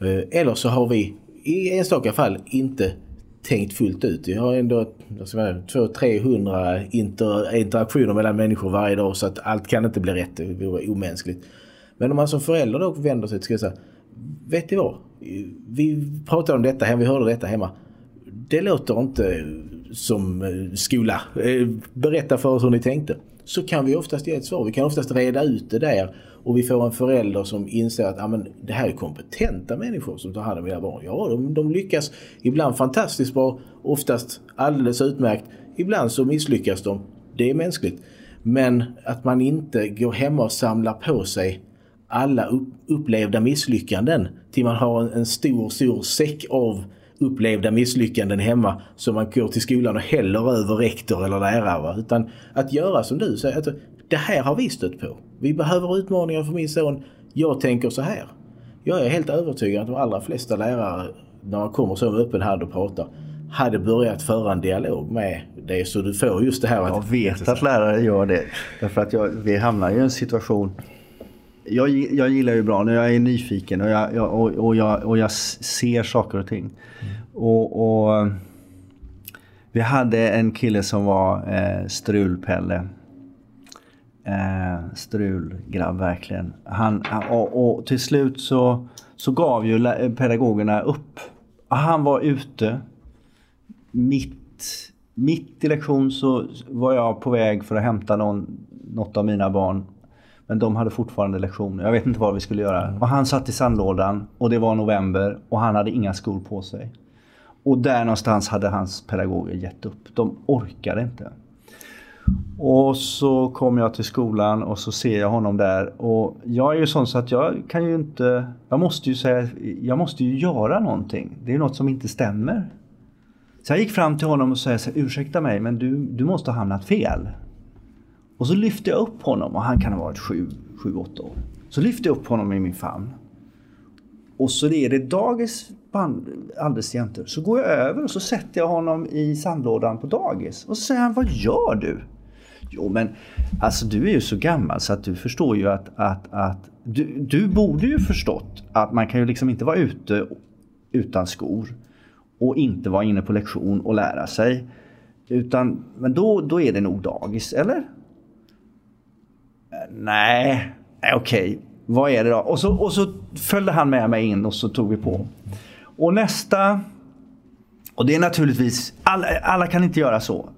Eh, eller så har vi i enstaka fall inte tänkt fullt ut. Vi har ändå 200-300 inter, interaktioner mellan människor varje dag så att allt kan inte bli rätt. Det vore omänskligt. Men om man som förälder då vänder sig till skolan Vet ni vad? Vi pratade om detta hemma, vi hörde detta hemma. Det låter inte som eh, skola. Eh, berätta för oss hur ni tänkte. Så kan vi oftast ge ett svar. Vi kan oftast reda ut det där och vi får en förälder som inser att ah, det här är kompetenta människor som tar hand om mina barn. Ja, de, de lyckas ibland fantastiskt bra, oftast alldeles utmärkt. Ibland så misslyckas de. Det är mänskligt. Men att man inte går hemma och samlar på sig alla upplevda misslyckanden till man har en, en stor, stor säck av upplevda misslyckanden hemma som man går till skolan och häller över rektor eller lärare. Utan att göra som du säger, att det här har vi stött på. Vi behöver utmaningar för min son. Jag tänker så här. Jag är helt övertygad att de allra flesta lärare, när man kommer så med öppen hand och pratar, hade börjat föra en dialog med dig så du får just det här. Jag vet att lärare gör det. Därför att jag, vi hamnar i en situation jag, jag gillar ju bra när jag är nyfiken och jag, jag och, och, jag, och jag ser saker och ting. Mm. Och, och, Vi hade en kille som var eh, strulpelle. Eh, strulgrabb verkligen. Han, och, och till slut så, så gav ju pedagogerna upp. Han var ute mitt, mitt i lektion så var jag på väg för att hämta någon, något av mina barn men de hade fortfarande lektioner. Jag vet inte vad vi skulle göra. Mm. Och han satt i sandlådan och det var november och han hade inga skor på sig. Och där någonstans hade hans pedagoger gett upp. De orkade inte. Och så kom jag till skolan och så ser jag honom där. Och jag är ju sån så att jag kan ju inte... Jag måste ju säga... Jag måste ju göra någonting. Det är något som inte stämmer. Så jag gick fram till honom och sa ursäkta mig men du, du måste ha hamnat fel. Och så lyfte jag upp honom och han kan ha varit 7-8 år. Så lyfte jag upp honom i min famn. Och så är det dagis band, alldeles jämte. Så går jag över och så sätter jag honom i sandlådan på dagis. Och så säger han, vad gör du? Jo men alltså du är ju så gammal så att du förstår ju att, att, att du, du borde ju förstått att man kan ju liksom inte vara ute utan skor och inte vara inne på lektion och lära sig. Utan, men då, då är det nog dagis, eller? Nej, okej. Okay. Vad är det då? Och så, och så följde han med mig in och så tog vi på. Och nästa... Och det är naturligtvis, alla, alla kan inte göra så.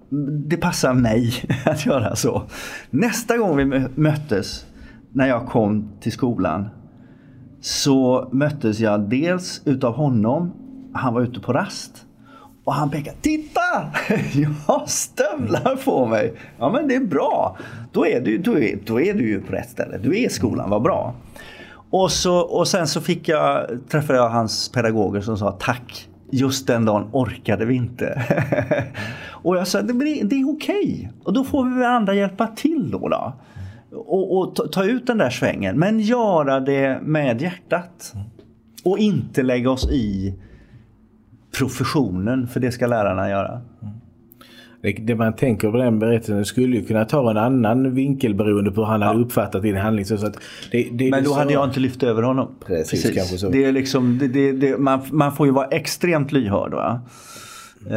Det passar mig att göra så. Nästa gång vi möttes, när jag kom till skolan, så möttes jag dels utav honom. Han var ute på rast. Och han pekade. Titta! Jag har stövlar på mig. Ja men det är bra. Då är du, då är, då är du ju på rätt ställe. Du är i skolan, vad bra. Och, så, och sen så fick jag, träffade jag hans pedagoger som sa tack. Just den dagen orkade vi inte. och jag sa det, det är okej. Okay. Och då får vi andra hjälpa till då. då. Och, och ta, ta, ut den där svängen. Men göra det med hjärtat. Och inte lägga oss i professionen, för det ska lärarna göra. Det, det man tänker på den berättelsen skulle ju kunna ta en annan vinkel beroende på hur han ja. hade uppfattat din handling. Så att det, det Men då hade jag inte lyft över honom. Precis, Precis. Det är liksom, det, man, man får ju vara extremt lyhörd. Va? Eh,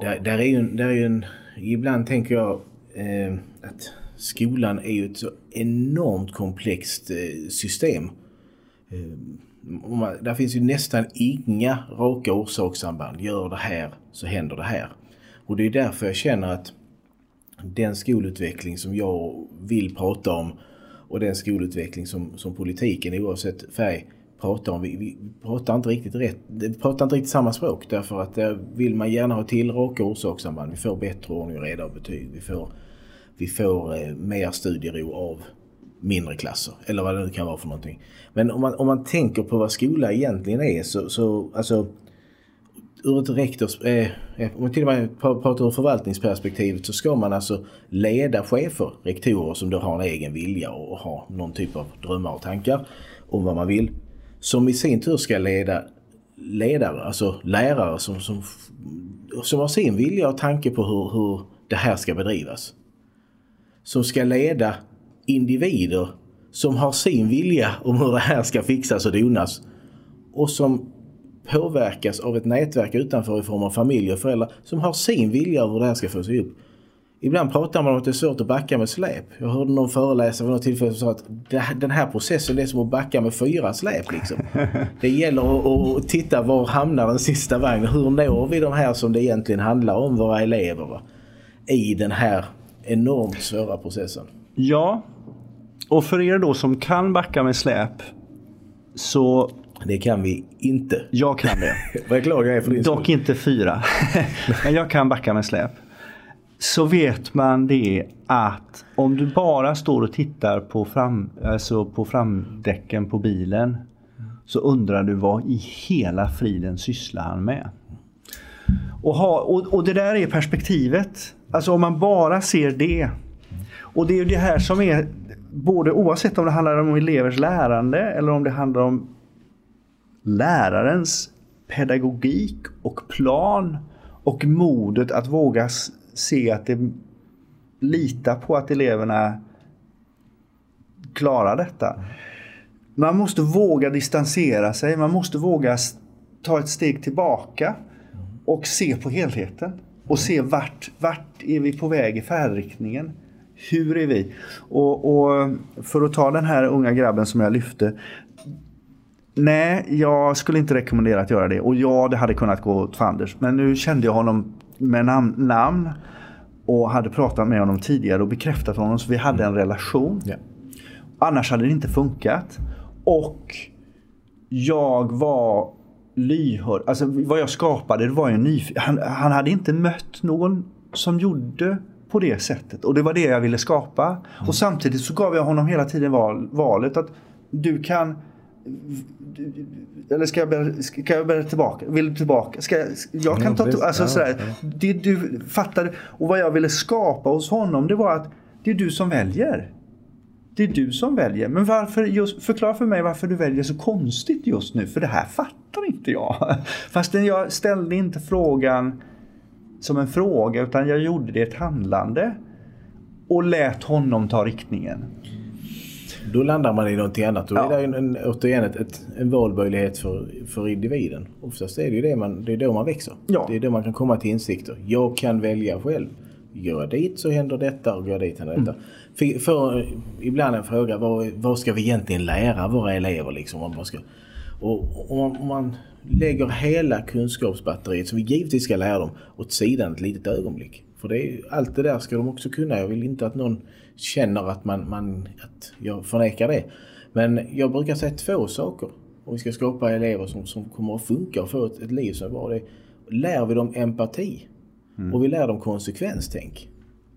där, där, är ju, där är ju en, ibland tänker jag eh, att skolan är ju ett så enormt komplext eh, system. Där finns ju nästan inga raka orsakssamband. Gör det här så händer det här. Och det är därför jag känner att den skolutveckling som jag vill prata om och den skolutveckling som, som politiken oavsett färg pratar om. Vi, vi pratar inte riktigt rätt, vi pratar inte riktigt samma språk därför att där vill man gärna ha till raka orsakssamband. Vi får bättre ordning och reda av betyg. Vi får, vi får eh, mer studiero av mindre klasser eller vad det nu kan vara för någonting. Men om man, om man tänker på vad skola egentligen är så, så alltså ur ett rektors, eh, eh om man till och med pratar ur förvaltningsperspektivet så ska man alltså leda chefer, rektorer som då har en egen vilja och har någon typ av drömmar och tankar om vad man vill. Som i sin tur ska leda ledare, alltså lärare som, som, som har sin vilja och tanke på hur, hur det här ska bedrivas. Som ska leda individer som har sin vilja om hur det här ska fixas och donas och som påverkas av ett nätverk utanför i form av familj och föräldrar som har sin vilja av hur det här ska få sig upp. Ibland pratar man om att det är svårt att backa med släp. Jag hörde någon föreläsare vid något tillfälle som sa att den här processen är som att backa med fyra släp. Liksom. Det gäller att, titta var hamnar den sista vagnen. Hur når vi de här som det egentligen handlar om, våra elever, va? i den här enormt svåra processen. Ja, och för er då som kan backa med släp så... Det kan vi inte. Jag kan det. Vad glad jag är för din Dock inte fyra. Men jag kan backa med släp. Så vet man det att om du bara står och tittar på, fram, alltså på framdäcken på bilen så undrar du vad i hela friden sysslar han med? Och, ha, och, och det där är perspektivet. Alltså om man bara ser det. Och det är det här som är både oavsett om det handlar om elevers lärande eller om det handlar om lärarens pedagogik och plan och modet att våga se att det lita på att eleverna klarar detta. Man måste våga distansera sig, man måste våga ta ett steg tillbaka och se på helheten. Och se vart, vart är vi på väg i färdriktningen. Hur är vi? Och, och, för att ta den här unga grabben som jag lyfte. Nej, jag skulle inte rekommendera att göra det. Och ja, det hade kunnat gå åt fanders. Men nu kände jag honom med namn, namn och hade pratat med honom tidigare och bekräftat honom så vi hade en relation. Yeah. Annars hade det inte funkat. Och jag var lyhörd. Alltså vad jag skapade det var en nyfiken. Han, han hade inte mött någon som gjorde på det sättet. Och det var det jag ville skapa. Mm. Och samtidigt så gav jag honom hela tiden val, valet att du kan eller ska jag börja, ska jag börja tillbaka? Vill du tillbaka? Ska jag, jag kan ta... Alltså, ja, sådär. Ja. Det du fattade. Och vad jag ville skapa hos honom det var att det är du som väljer. Det är du som väljer. Men varför just, förklara för mig varför du väljer så konstigt just nu. För det här fattar inte jag. Fastän jag ställde inte frågan som en fråga utan jag gjorde det ett handlande. Och lät honom ta riktningen. Då landar man i någonting annat. Då ja. är det en, en, återigen ett, ett, en valmöjlighet för, för individen. Oftast är det ju det, man, det är då man växer. Ja. Det är då man kan komma till insikter. Jag kan välja själv. Går jag dit så händer detta och går jag dit händer detta. Mm. För, ibland en fråga, vad, vad ska vi egentligen lära våra elever? Liksom, om man ska, och om man lägger hela kunskapsbatteriet som vi givetvis ska lära dem åt sidan ett litet ögonblick. För det är, allt det där ska de också kunna. Jag vill inte att någon känner att, man, man, att jag förnekar det. Men jag brukar säga två saker. Om vi ska skapa elever som, som kommer att funka och få ett, ett liv som är bra. Det lär vi dem empati mm. och vi lär dem konsekvenstänk.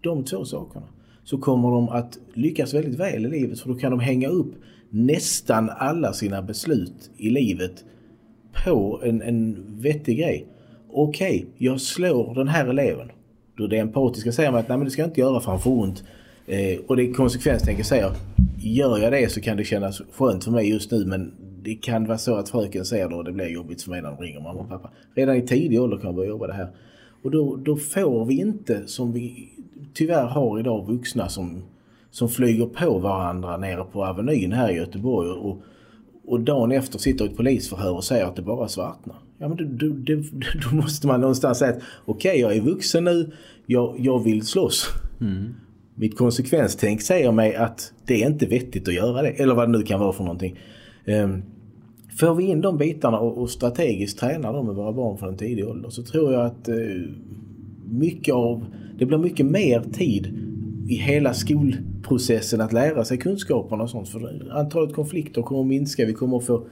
De två sakerna. Så kommer de att lyckas väldigt väl i livet för då kan de hänga upp nästan alla sina beslut i livet på en, en vettig grej. Okej, okay, jag slår den här eleven. Då det empatiska säger man att nej men det ska jag inte göra för han får ont. Eh, och det konsekvenstänket säger gör jag det så kan det kännas skönt för mig just nu men det kan vara så att fröken ser det och det blir jobbigt för mig när de ringer mamma och pappa. Redan i tidig ålder kan man börja jobba det här. Och då, då får vi inte som vi tyvärr har idag vuxna som, som flyger på varandra nere på Avenyn här i Göteborg och, och dagen efter sitter i ett polisförhör och säger att det bara svartnar. Ja men då, då, då, måste man någonstans säga att okej okay, jag är vuxen nu, jag, jag vill slåss. Mm. Mitt konsekvenstänk säger mig att det är inte vettigt att göra det. Eller vad det nu kan vara för någonting. Um, får vi in de bitarna och, och strategiskt tränar dem med våra barn från en tidig ålder så tror jag att uh, mycket av, det blir mycket mer tid i hela skolprocessen att lära sig kunskaperna och sånt. För antalet konflikter kommer att minska. Vi kommer att få,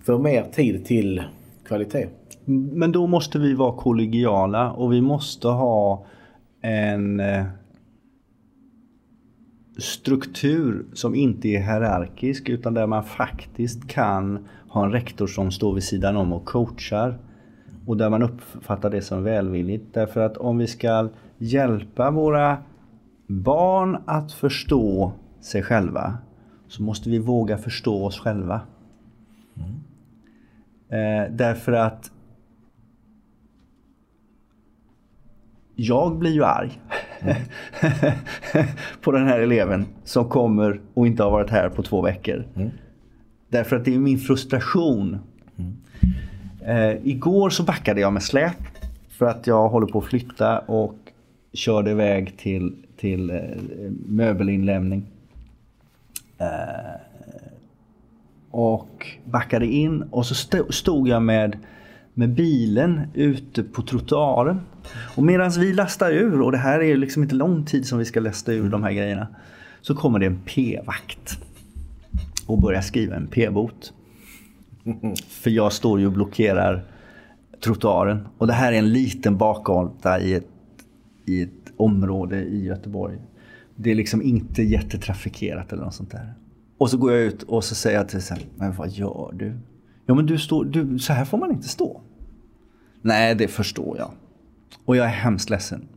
få mer tid till kvalitet. Men då måste vi vara kollegiala och vi måste ha en eh, struktur som inte är hierarkisk utan där man faktiskt kan ha en rektor som står vid sidan om och coachar. Och där man uppfattar det som välvilligt. Därför att om vi ska hjälpa våra barn att förstå sig själva så måste vi våga förstå oss själva. Mm. Eh, därför att jag blir ju arg mm. på den här eleven som kommer och inte har varit här på två veckor. Mm. Därför att det är min frustration. Mm. Eh, igår så backade jag med släp för att jag håller på att flytta och körde iväg till, till eh, möbelinlämning. Eh, och backade in och så stod jag med, med bilen ute på trottoaren. Och medan vi lastar ur, och det här är liksom inte lång tid som vi ska lasta ur de här grejerna. Så kommer det en p-vakt. Och börjar skriva en p-bot. För jag står ju och blockerar trottoaren. Och det här är en liten bakgata i ett, i ett område i Göteborg. Det är liksom inte jättetrafikerat eller något sånt där. Och så går jag ut och så säger jag till sig, men vad gör du? Ja men du står, du, så här får man inte stå. Nej, det förstår jag. Och jag är hemskt ledsen.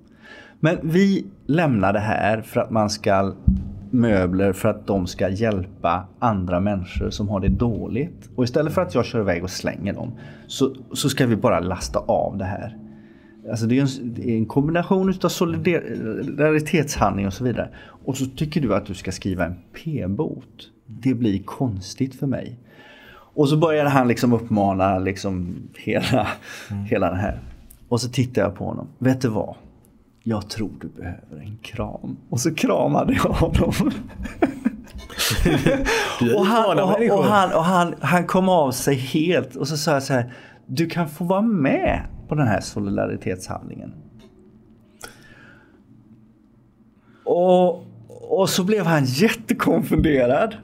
Men vi lämnar det här för att man ska möbler för att de ska hjälpa andra människor som har det dåligt. Och istället för att jag kör iväg och slänger dem så, så ska vi bara lasta av det här. Alltså det är en, det är en kombination av solidaritetshandling och så vidare. Och så tycker du att du ska skriva en p-bot. Det blir konstigt för mig. Och så börjar han liksom uppmana liksom hela, mm. hela den här. Och så tittar jag på honom. Vet du vad? Jag tror du behöver en kram. Och så kramade jag honom. och, han, och, och, han, och han, han kom av sig helt och så sa jag så här. Du kan få vara med på den här solidaritetshandlingen. Och, och så blev han jättekonfunderad.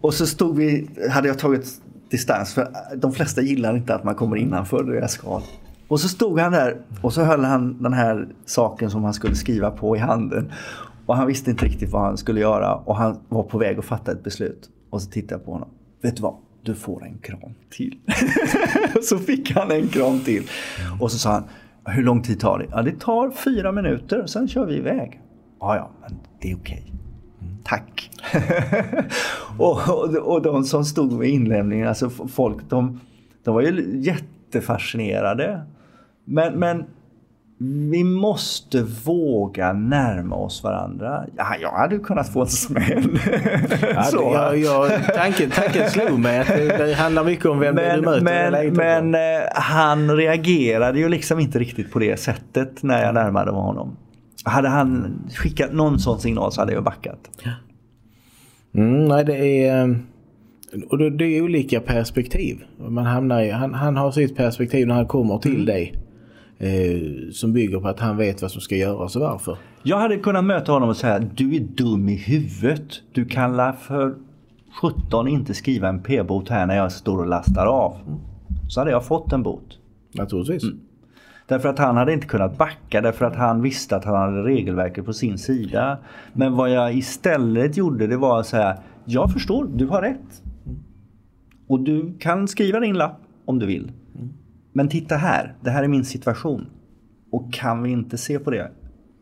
Och så stod vi, hade jag tagit distans för de flesta gillar inte att man kommer innanför deras skal. Och så stod han där och så höll han den här saken som han skulle skriva på i handen. Och han visste inte riktigt vad han skulle göra och han var på väg att fatta ett beslut. Och så tittade jag på honom. Vet du vad? Du får en kram till. så fick han en kram till. Och så sa han, hur lång tid tar det? Ja, det tar fyra minuter, sen kör vi iväg. Ja, ja, men det är okej. Tack. och, och, och de som stod vid inlämningen, alltså folk, de, de var ju jättefascinerade. Men, men vi måste våga närma oss varandra. Ja, jag hade kunnat få en smäll. Ja, jag, jag, tanken, tanken slog mig att det, det handlar mycket om vem men, du möter. Men, men eh, han reagerade ju liksom inte riktigt på det sättet när jag närmade mig honom. Hade han skickat någon sån signal så hade jag backat. Mm, nej, det är... eh, Och det, är olika perspektiv. Man hamnar i, han, han har sitt perspektiv när han kommer till dig. Eh, som bygger på att han vet vad som ska göras och varför. Jag hade kunnat möta honom och säga du är dum i huvudet. Du kan la för 17 inte skriva en p-bot här när jag står och lastar av. Så hade jag fått en bot. Naturligtvis. Därför att han hade inte kunnat backa därför att han visste att han hade regelverket på sin sida. Men vad jag istället gjorde det var att säga Jag förstår, du har rätt. Och du kan skriva din lapp om du vill. Men titta här, det här är min situation. Och kan vi inte se på det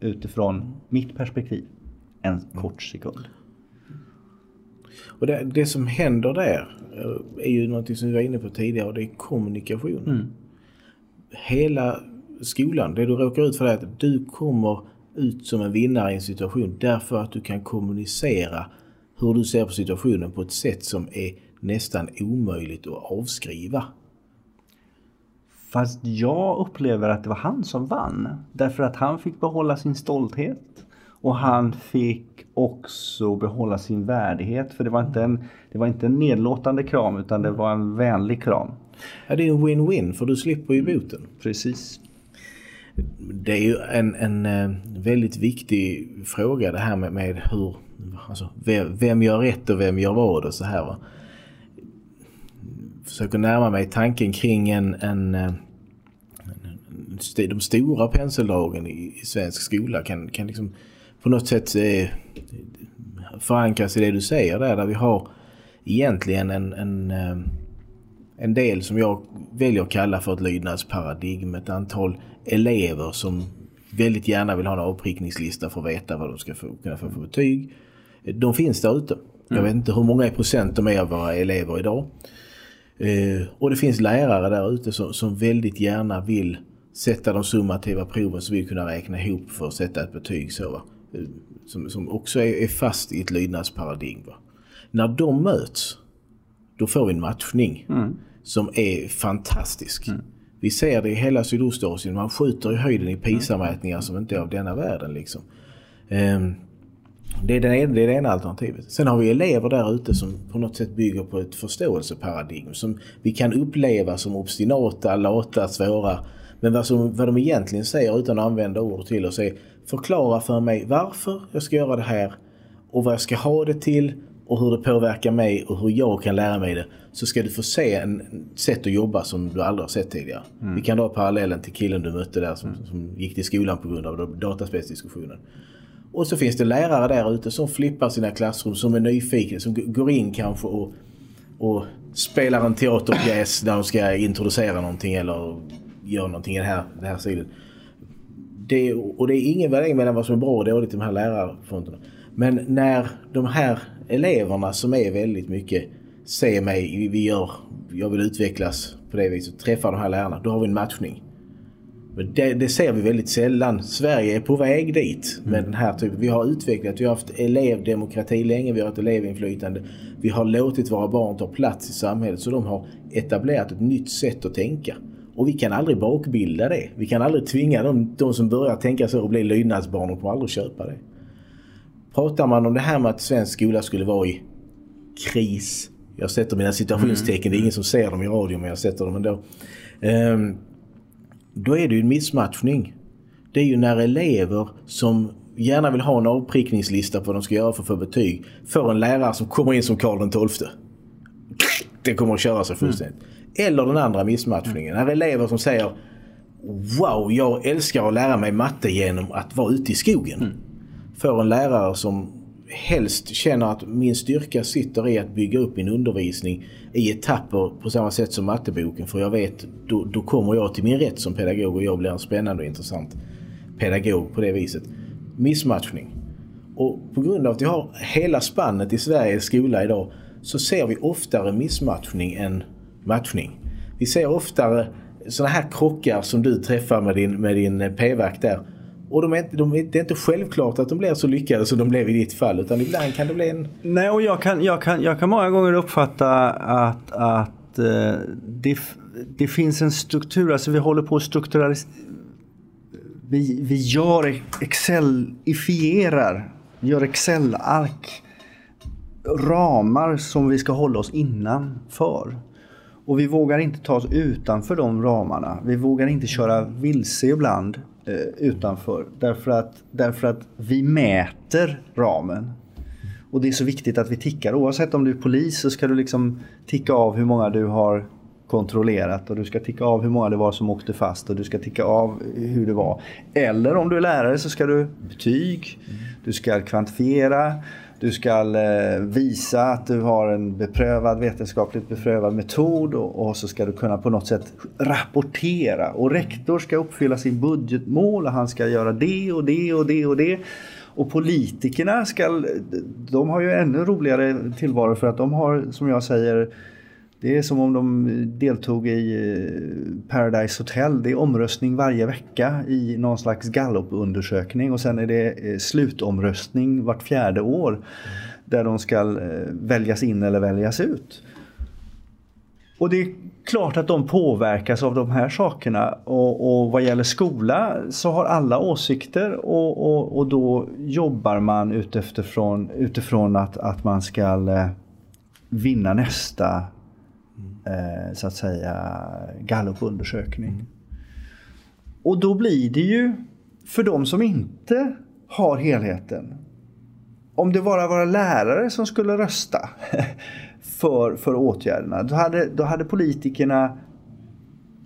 utifrån mitt perspektiv en kort sekund? Och det, det som händer där eh, är ju något som vi var inne på tidigare och det är kommunikation. Hela skolan, det du råkar ut för är att du kommer ut som en vinnare i en situation därför att du kan kommunicera hur du ser på situationen på ett sätt som är nästan omöjligt att avskriva. Fast jag upplever att det var han som vann. Därför att han fick behålla sin stolthet. Och han fick också behålla sin värdighet. För det var inte en, det var inte en nedlåtande kram utan det var en vänlig kram. Ja, det är en win-win för du slipper ju boten. Precis. Det är ju en, en eh, väldigt viktig fråga det här med, med hur, alltså, vem, vem gör rätt och vem gör vad och så här. Va? Försöker närma mig tanken kring en, en, eh, en st- de stora penseldragen i, i svensk skola kan, kan liksom på något sätt eh, förankras i det du säger där, där vi har egentligen en, en eh, en del som jag väljer att kalla för ett lydnadsparadigm. Ett antal elever som väldigt gärna vill ha en avprickningslista för att veta vad de ska få, kunna få för betyg. De finns där ute. Jag vet inte hur många procent de är av våra elever idag. Eh, och det finns lärare där ute som, som väldigt gärna vill sätta de summativa proven så vi kunna räkna ihop för att sätta ett betyg. Så, va? Eh, Som, som också är, är fast i ett lydnadsparadigm. Va? När de möts då får vi en matchning som är fantastisk. Vi ser det i hela Sydostasien. Man skjuter i höjden i PISA-mätningar som inte är av denna världen. Liksom. Ehm, det, är den ena, det är det ena alternativet. Sen har vi elever där ute som på något sätt bygger på ett förståelseparadigm som vi kan uppleva som obstinata, lata, svåra. Men vad, som, vad de egentligen säger utan att använda ord till oss är förklara för mig varför jag ska göra det här och vad jag ska ha det till och hur det påverkar mig och hur jag kan lära mig det så ska du få se en sätt att jobba som du aldrig har sett tidigare. Vi kan dra parallellen till killen du mötte där som, som gick till skolan på grund av dataspelsdiskussionen. Och så finns det lärare där ute som flippar sina klassrum, som är nyfikna, som går in kanske och, och spelar en teaterpjäs där de ska introducera någonting eller gör någonting i den här, den här stilen. Det, och det är ingen värdering mellan vad som är bra och dåligt i de här lärarfronterna. Men när de här eleverna som är väldigt mycket ser mig, vi- vi gör, jag vill utvecklas på det viset, träffar de här lärarna, då har vi en matchning. Men det, det ser vi väldigt sällan. Sverige är på väg dit med den här typen. Vi har utvecklat, vi har haft elevdemokrati länge, vi har haft elevinflytande. Vi har låtit våra barn ta plats i samhället så de har etablerat ett nytt sätt att tänka. Och vi kan aldrig bakbilda det. Vi kan aldrig tvinga de, de som börjar tänka så att bli lydnadsbarn och kommer aldrig köpa det. Pratar man om det här med att svensk skola skulle vara i kris. Jag sätter mina citationstecken, det är ingen som ser dem i radio men jag sätter dem ändå. Ehm, då är det ju en missmatchning. Det är ju när elever som gärna vill ha en avprickningslista på vad de ska göra för att få betyg får en lärare som kommer in som Karl XII. Det kommer att köra sig fullständigt. Eller den andra missmatchningen. När elever som säger Wow, jag älskar att lära mig matte genom att vara ute i skogen. Får en lärare som helst känner att min styrka sitter i att bygga upp min undervisning i etapper på samma sätt som matteboken. För jag vet, då, då kommer jag till min rätt som pedagog och jag blir en spännande och intressant pedagog på det viset. Missmatchning. Och på grund av att vi har hela spannet i Sveriges skola idag så ser vi oftare missmatchning än matchning. Vi ser oftare sådana här krockar som du träffar med din, med din p-vakt där. Och de är inte, de det är inte självklart att de blir så lyckade som de blev i ditt fall utan ibland kan det bli en... Nej, och jag kan, jag kan, jag kan många gånger uppfatta att, att eh, det, det finns en struktur, alltså vi håller på att strukturalisera vi, vi gör Excel-ifierar, gör Excel-ark, ramar som vi ska hålla oss innanför. Och vi vågar inte ta oss utanför de ramarna. Vi vågar inte köra vilse ibland Eh, utanför. Därför att, därför att vi mäter ramen. Och det är så viktigt att vi tickar. Oavsett om du är polis så ska du liksom ticka av hur många du har kontrollerat och du ska ticka av hur många det var som åkte fast och du ska ticka av hur det var. Eller om du är lärare så ska du betyg, du ska kvantifiera, du ska eh, visa att du har en beprövad, vetenskapligt beprövad metod och, och, så ska du kunna på något sätt rapportera. Och rektor ska uppfylla sin budgetmål och han ska göra det och det och det och det. Och politikerna ska, de har ju ännu roligare tillvaro för att de har, som jag säger, det är som om de eh, deltog i eh, Paradise Hotel. Det är omröstning varje vecka i någon slags gallupundersökning och sen är det eh, slutomröstning vart fjärde år. Där de ska väljas in eller väljas ut. Och det är klart att de påverkas av de här sakerna. Och, och vad gäller skola så har alla åsikter och, och, och då jobbar man utifrån, utifrån att, att man ska vinna nästa eh, så att säga gallupundersökning. Mm. Och då blir det ju för de som inte har helheten. Om det bara var lärare som skulle rösta för, för åtgärderna, då hade, då hade politikerna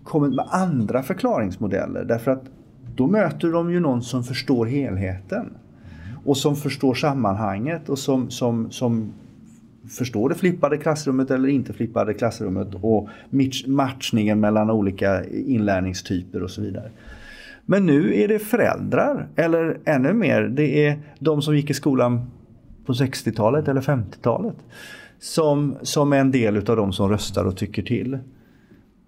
kommit med andra förklaringsmodeller. Därför att då möter de ju någon som förstår helheten. Och som förstår sammanhanget och som, som, som förstår det flippade klassrummet eller inte flippade klassrummet och matchningen mellan olika inlärningstyper och så vidare. Men nu är det föräldrar, eller ännu mer, det är de som gick i skolan på 60-talet eller 50-talet. Som, som är en del av de som röstar och tycker till.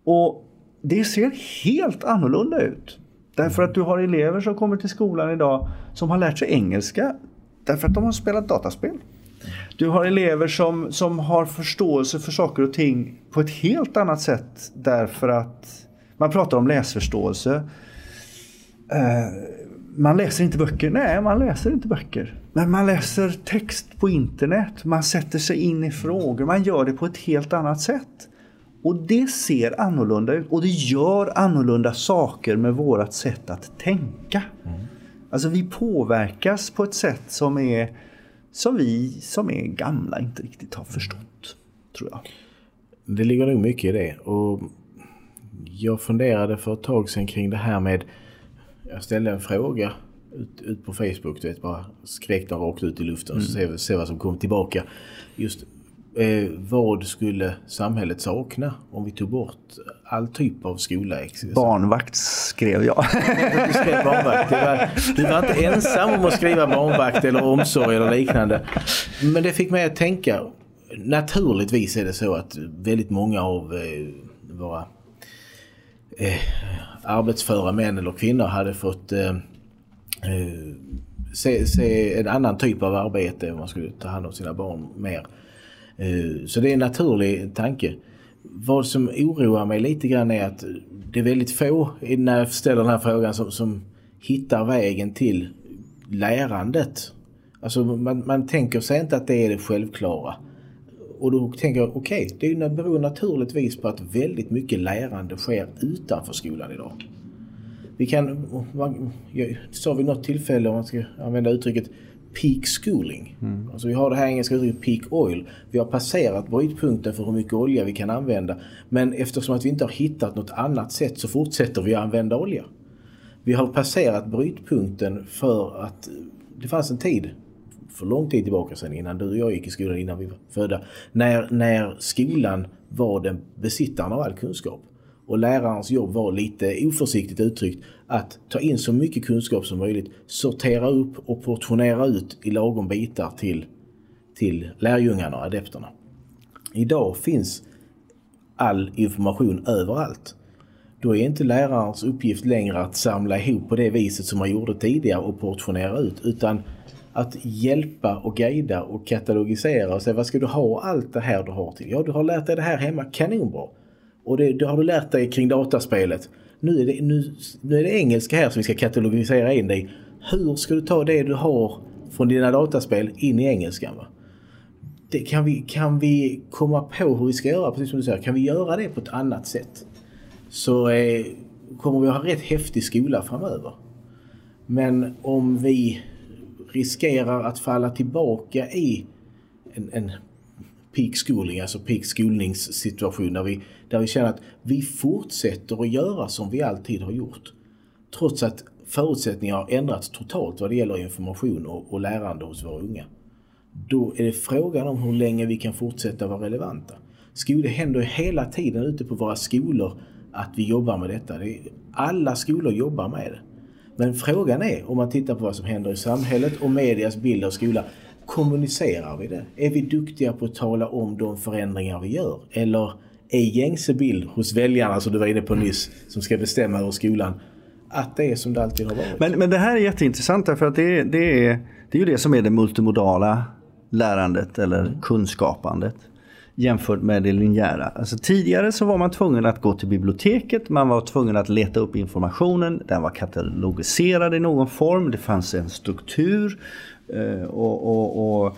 Och det ser helt annorlunda ut. Därför att du har elever som kommer till skolan idag som har lärt sig engelska därför att de har spelat dataspel. Du har elever som, som har förståelse för saker och ting på ett helt annat sätt därför att man pratar om läsförståelse. Uh, man läser inte böcker. Nej, man läser inte böcker. Men man läser text på internet. Man sätter sig in i frågor. Man gör det på ett helt annat sätt. Och det ser annorlunda ut. Och det gör annorlunda saker med vårt sätt att tänka. Mm. Alltså vi påverkas på ett sätt som är som vi som är gamla inte riktigt har förstått, tror jag. Det ligger nog mycket i det. Och jag funderade för ett tag sedan kring det här med... Jag ställde en fråga ut, ut på Facebook, du vet, bara skrek den rakt ut i luften mm. så se, se vad som kom tillbaka. Just eh, vad skulle samhället sakna om vi tog bort all typ av skola? Barnvakt skrev jag. du skrev barnvakt. Du var, du var inte ensam om att skriva barnvakt eller omsorg eller liknande. Men det fick mig att tänka. Naturligtvis är det så att väldigt många av eh, våra eh, arbetsföra män eller kvinnor hade fått eh, eh se, se en annan typ av arbete om man skulle ta hand om sina barn mer. Eh, så det är en naturlig tanke. Vad som oroar mig lite grann är att det är väldigt få när jag ställer den här frågan som, som hittar vägen till lärandet. Alltså man, man tänker sig inte att det är det självklara. Och då tänker jag, okej, okay, det beror naturligtvis på att väldigt mycket lärande sker utanför skolan idag. Vi kan, man, jag sa vid något tillfälle, om man ska använda uttrycket, peak schooling. Mm. Alltså vi har det här engelska uttrycket peak oil. Vi har passerat brytpunkten för hur mycket olja vi kan använda. Men eftersom att vi inte har hittat något annat sätt så fortsätter vi att använda olja. Vi har passerat brytpunkten för att det fanns en tid för lång tid tillbaka sedan innan du och jag gick i skolan innan vi var födda. När, när skolan var den besittaren av all kunskap. Och lärarens jobb var lite oförsiktigt uttryckt att ta in så mycket kunskap som möjligt, sortera upp och portionera ut i lagom bitar till, till lärjungarna och adepterna. Idag finns all information överallt. Då är inte lärarens uppgift längre att samla ihop på det viset som man gjorde tidigare och portionera ut utan att hjälpa och guida och katalogisera och säga vad ska du ha allt det här du har till? Ja, du har lärt dig det här hemma, kanonbra. Och det, det har du lärt dig kring dataspelet. nu är, det, nu, nu är det engelska här som vi ska katalogisera in dig. Hur ska du ta det du har från dina dataspel in i engelskan? Va? Det kan, vi, kan vi komma på hur vi ska göra, precis som du säger, kan vi göra det på ett annat sätt? Så eh, kommer vi att ha rätt häftig skola framöver. Men om vi riskerar att falla tillbaka i en, en peak schooling, alltså peak skolningssituation där vi, där vi känner att vi fortsätter att göra som vi alltid har gjort. Trots att förutsättningar har ändrats totalt vad det gäller information och, och lärande hos våra unga. Då är det frågan om hur länge vi kan fortsätta vara relevanta. Det händer hela tiden ute på våra skolor att vi jobbar med detta. Det är, alla skolor jobbar med det. Men frågan är, om man tittar på vad som händer i samhället och medias bild av skolan, kommunicerar vi det? Är vi duktiga på att tala om de förändringar vi gör? Eller är gängse bild hos väljarna, som du var inne på nyss, som ska bestämma över skolan, att det är som det alltid har varit? Men, men det här är jätteintressant därför att det, det, är, det är ju det som är det multimodala lärandet eller mm. kunskapandet jämfört med det linjära. Alltså tidigare så var man tvungen att gå till biblioteket, man var tvungen att leta upp informationen, den var katalogiserad i någon form, det fanns en struktur. Eh, och, och, och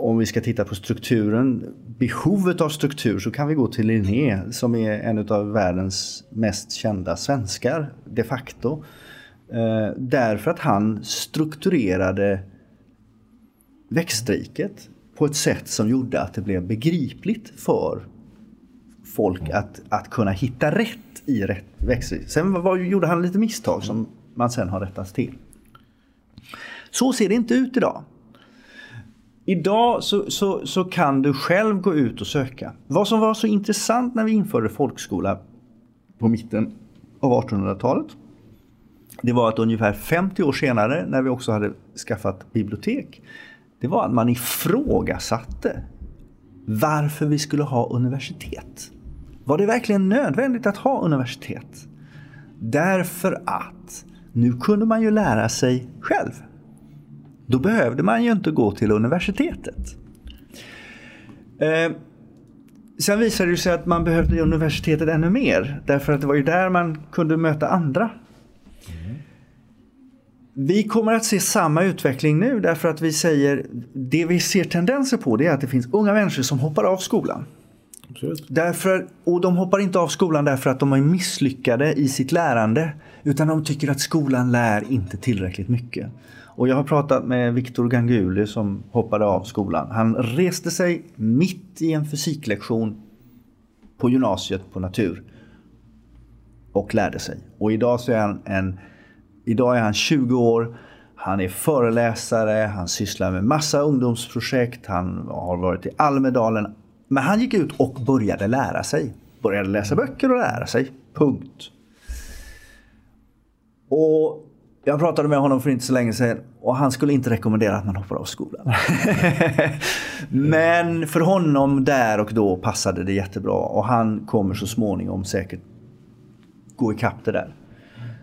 om vi ska titta på strukturen, behovet av struktur, så kan vi gå till Linné som är en av världens mest kända svenskar de facto. Eh, därför att han strukturerade växtriket på ett sätt som gjorde att det blev begripligt för folk att, att kunna hitta rätt i rätt växtrik. Sen var, gjorde han lite misstag som man sen har rättats till. Så ser det inte ut idag. Idag så, så, så kan du själv gå ut och söka. Vad som var så intressant när vi införde folkskola på mitten av 1800-talet. Det var att ungefär 50 år senare när vi också hade skaffat bibliotek det var att man ifrågasatte varför vi skulle ha universitet. Var det verkligen nödvändigt att ha universitet? Därför att nu kunde man ju lära sig själv. Då behövde man ju inte gå till universitetet. Eh, sen visade det sig att man behövde universitetet ännu mer. Därför att det var ju där man kunde möta andra vi kommer att se samma utveckling nu därför att vi säger det vi ser tendenser på det är att det finns unga människor som hoppar av skolan. Därför, och de hoppar inte av skolan därför att de är misslyckade i sitt lärande utan de tycker att skolan lär inte tillräckligt mycket. Och jag har pratat med Viktor Ganguli som hoppade av skolan. Han reste sig mitt i en fysiklektion på gymnasiet på natur och lärde sig. Och idag så är han en Idag är han 20 år. Han är föreläsare, han sysslar med massa ungdomsprojekt, han har varit i Almedalen. Men han gick ut och började lära sig. Började läsa böcker och lära sig. Punkt. Och jag pratade med honom för inte så länge sedan och han skulle inte rekommendera att man hoppar av skolan. Men för honom där och då passade det jättebra och han kommer så småningom säkert gå ikapp det där.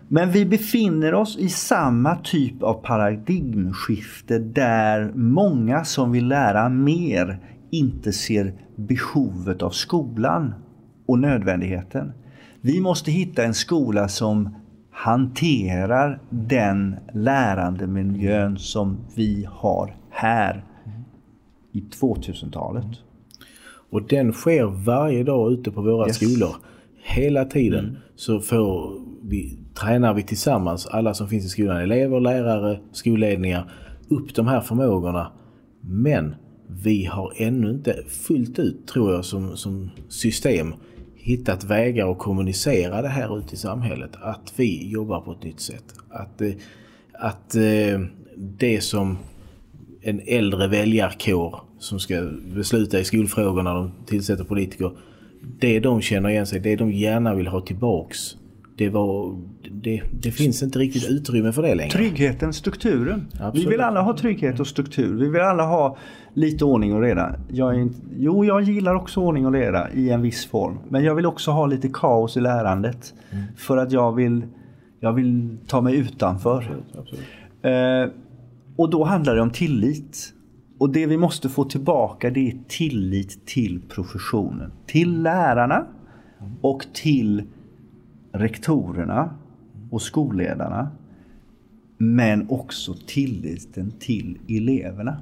Men vi befinner oss i samma typ av paradigmskifte där många som vill lära mer inte ser behovet av skolan och nödvändigheten. Vi måste hitta en skola som hanterar den lärandemiljön som vi har här i 2000-talet. Och den sker varje dag ute på våra yes. skolor. Hela tiden mm. så får vi tränar vi tillsammans, alla som finns i skolan, elever, lärare, skolledningar, upp de här förmågorna. Men vi har ännu inte fullt ut, tror jag, som, som system hittat vägar att kommunicera det här ute i samhället. Att vi jobbar på ett nytt sätt. Att, eh, att eh, det som en äldre väljarkår som ska besluta i skolfrågorna, de tillsätter politiker, det de känner igen sig, det de gärna vill ha tillbaks det, var, det, det, finns inte riktigt utrymme för det längre. Tryggheten, strukturen. Absolut. Vi vill alla ha trygghet och struktur. Vi vill alla ha lite ordning och reda. Jag inte, jo, jag gillar också ordning och reda i en viss form. Men jag vill också ha lite kaos i lärandet. Mm. För att jag vill, jag vill ta mig utanför. Absolut, absolut. Eh, och då handlar det om tillit. Och det vi måste få tillbaka det är tillit till professionen. Till lärarna och till rektorerna och skolledarna. Men också tilliten till eleverna.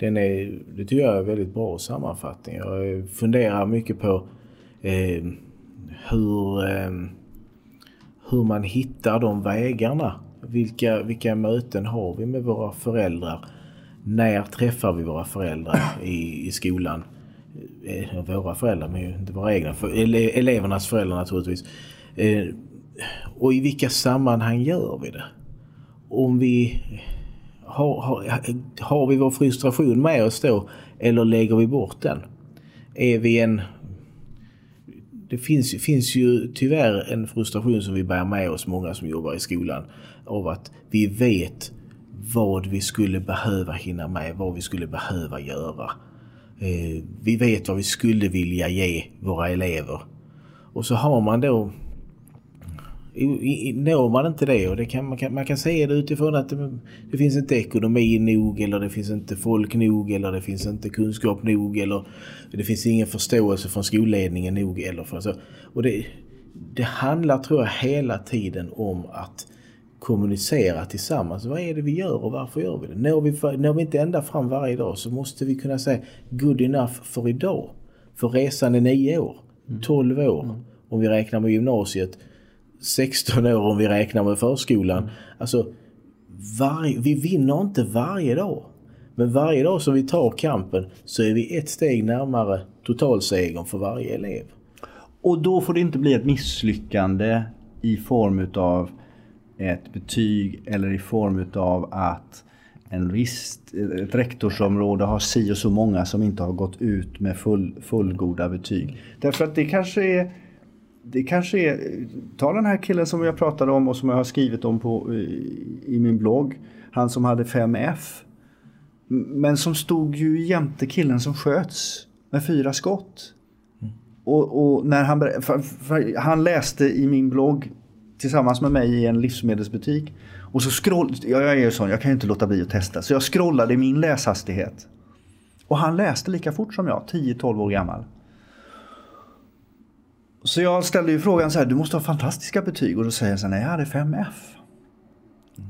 Den är, det tycker jag är en väldigt bra sammanfattning. Jag funderar mycket på eh, hur, eh, hur man hittar de vägarna. Vilka, vilka möten har vi med våra föräldrar? När träffar vi våra föräldrar i, i skolan? Eh, våra föräldrar, men inte våra egna. För, ele, elevernas föräldrar naturligtvis. Eh, och i vilka sammanhang gör vi det? Om vi har, har, har vi vår frustration med oss då eller lägger vi bort den? Är vi en... Det finns, finns ju tyvärr en frustration som vi bär med oss, många som jobbar i skolan, av att vi vet vad vi skulle behöva hinna med, vad vi skulle behöva göra. Eh, vi vet vad vi skulle vilja ge våra elever. Och så har man då når man inte det och det kan, man, kan, man kan säga det utifrån att det, det, finns inte ekonomi nog eller det finns inte folk nog eller det finns inte kunskap nog eller det finns ingen förståelse från skolledningen nog eller för så. Och det, det handlar tror jag hela tiden om att kommunicera tillsammans. Vad är det vi gör och varför gör vi det? När vi, när vi inte ända fram varje dag så måste vi kunna säga good enough för idag. För resan är nio år, 12 år mm. om vi räknar med gymnasiet 16 år om vi räknar med förskolan. Alltså, varje, vi vinner inte varje dag. Men varje dag som vi tar kampen så är vi ett steg närmare totalsegern för varje elev. Och då får det inte bli ett misslyckande i form utav ett betyg eller i form utav att en rist, ett rektorsområde har si och så många som inte har gått ut med full, fullgoda betyg. Därför att det kanske är det kanske är, ta den här killen som jag pratade om och som jag har skrivit om på, i, i min blogg. Han som hade 5F. Men som stod ju jämte killen som sköts med fyra skott. Mm. Och, och, när han, han läste i min blogg tillsammans med mig i en livsmedelsbutik. Och så scroll, jag är ju sån, jag kan ju inte låta bli att testa. Så jag scrollade i min läshastighet. Och han läste lika fort som jag, 10-12 år gammal. Så jag ställde ju frågan så här, du måste ha fantastiska betyg. Och då säger jag så här, nej jag hade 5F.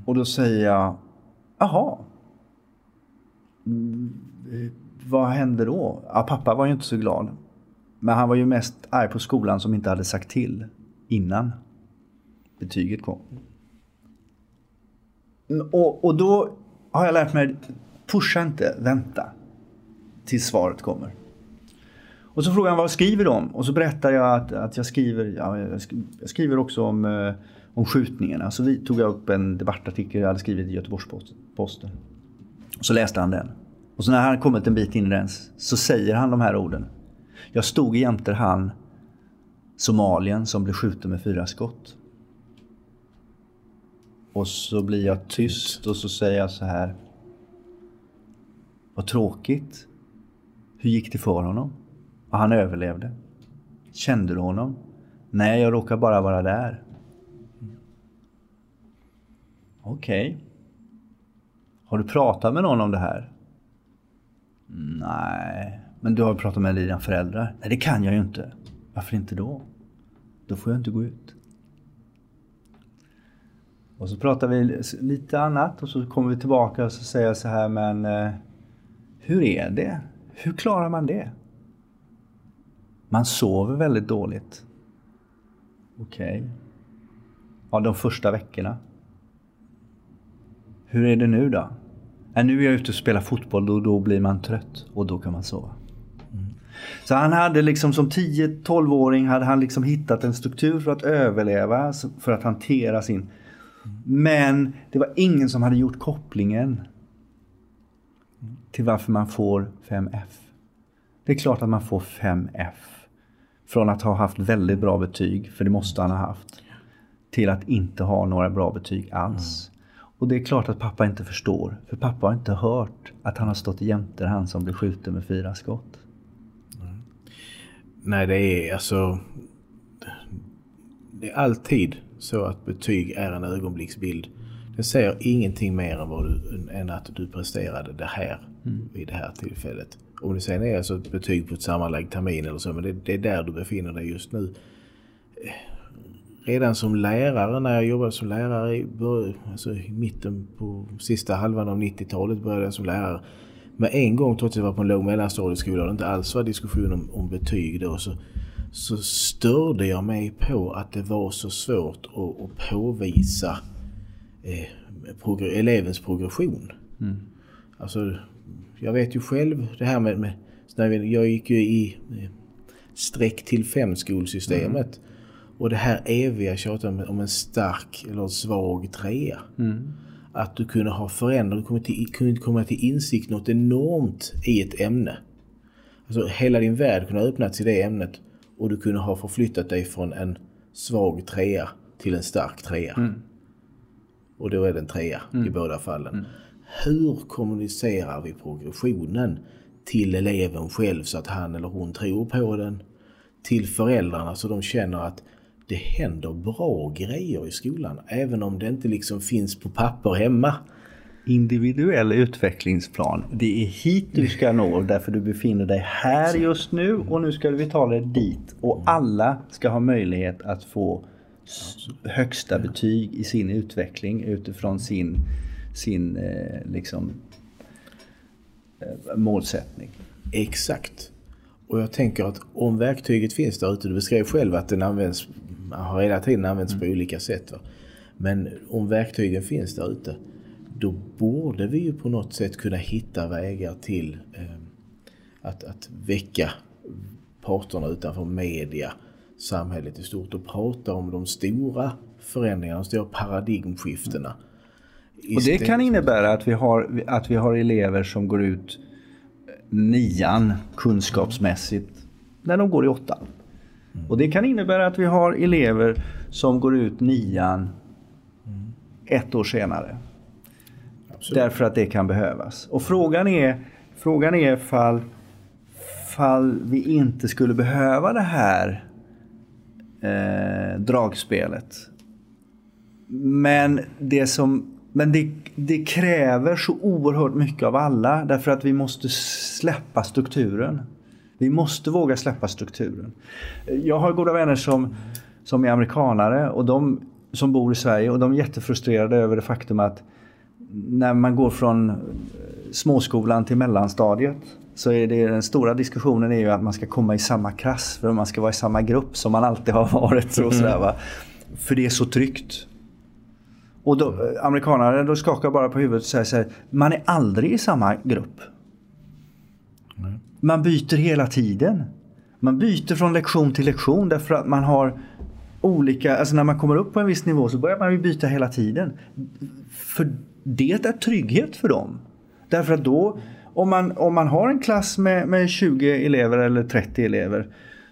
Och då säger jag, jaha. Mm, vad hände då? Ja, pappa var ju inte så glad. Men han var ju mest arg på skolan som inte hade sagt till innan betyget kom. Mm, och, och då har jag lärt mig, pusha inte, vänta tills svaret kommer. Och så frågade han vad skriver du om? Och så berättade jag att, att jag, skriver, ja, jag skriver också om, eh, om skjutningarna. Så vi tog jag upp en debattartikel jag hade skrivit i Göteborgs-Posten. Så läste han den. Och så när han kommit en bit in i den så säger han de här orden. Jag stod jämte han somalien som blev skjuten med fyra skott. Och så blir jag tyst och så säger jag så här. Vad tråkigt. Hur gick det för honom? Och han överlevde. Kände du honom? Nej, jag råkar bara vara där. Okej. Okay. Har du pratat med någon om det här? Nej. Men du har pratat med dina föräldrar? Nej, det kan jag ju inte. Varför inte då? Då får jag inte gå ut. Och så pratar vi lite annat och så kommer vi tillbaka och så säger jag så här, men eh, hur är det? Hur klarar man det? Man sover väldigt dåligt. Okej. Okay. Ja, de första veckorna. Hur är det nu då? Äh, nu är jag ute och spelar fotboll och då blir man trött och då kan man sova. Mm. Så han hade liksom som 10-12-åring hade han liksom hittat en struktur för att överleva, för att hantera sin... Men det var ingen som hade gjort kopplingen till varför man får 5F. Det är klart att man får 5F från att ha haft väldigt bra betyg, för det måste han ha haft, till att inte ha några bra betyg alls. Mm. Och det är klart att pappa inte förstår, för pappa har inte hört att han har stått jämte han som blev skjuten med fyra skott. Mm. Nej, det är alltså... Det är alltid så att betyg är en ögonblicksbild. Det säger ingenting mer än, du, än att du presterade det här mm. vid det här tillfället. Om det sen är alltså ett betyg på ett sammanlagd termin eller så, men det, det, är där du befinner dig just nu. redan som lärare, när jag jobbade som lärare i, alltså i mitten på sista halvan av 90-talet började jag som lärare. Med en gång, trots att jag var på en låg mellanstadieskola och det inte alls var diskussion om, om betyg då, så, så störde jag mig på att det var så svårt att, att påvisa eh, progr elevens progression. Mm. Alltså, jag vet ju själv det här med, med jag gick ju i eh, streck till fem skolsystemet. Mm. Och det här eviga tjatet om en stark eller svag trea. Mm. Att du kunde ha förändrat, du kunde, komma till insikt något enormt i ett ämne. Alltså hela din värld kunde ha öppnats i det ämnet och du kunde ha förflyttat dig från en svag trea till en stark trea. Mm. Och då är det en trea mm. i båda fallen. Mm. Hur kommunicerar vi progressionen till eleven själv så att han eller hon tror på den? Till föräldrarna så de känner att det händer bra grejer i skolan. Även om det inte liksom finns på papper hemma. Individuell utvecklingsplan. Det är hit du ska nå därför du befinner dig här just nu och nu ska vi ta dig dit. Och alla ska ha möjlighet att få högsta betyg i sin utveckling utifrån sin, sin eh, liksom, eh, målsättning. Exakt. Och jag tänker att om verktyget finns där ute, du beskrev själv att den används har hela tiden använts mm. på olika sätt. Va? Men om verktygen finns där ute då borde vi ju på något sätt kunna hitta vägar till eh, att, att väcka parterna utanför media, samhället i stort och prata om de stora förändringarna, de stora paradigmskiftena. Och det kan innebära att vi, har, att vi har elever som går ut nian kunskapsmässigt när de går i åttan. Och det kan innebära att vi har elever som går ut nian ett år senare. Absolut. Därför att det kan behövas. Och frågan är, frågan är fall, fall vi inte skulle behöva det här eh, dragspelet. Men det som men det, det, kräver så oerhört mycket av alla därför att vi måste släppa strukturen. Vi måste våga släppa strukturen. Jag har goda vänner som, som är amerikanare och de som bor i Sverige och de är jättefrustrerade över det faktum att när man går från småskolan till mellanstadiet så är det den stora diskussionen är ju att man ska komma i samma klass för man ska vara i samma grupp som man alltid har varit. Och sådär, va? För det är så tryggt. Och då, amerikanare då skakar bara på huvudet och säger så här, man är aldrig i samma grupp. Man byter hela tiden. Man byter från lektion till lektion därför att man har olika, alltså när man kommer upp på en viss nivå så börjar man ju byta hela tiden. För det är trygghet för dem. Därför att då, om man, om man har en klass med, med 20 elever eller 30 elever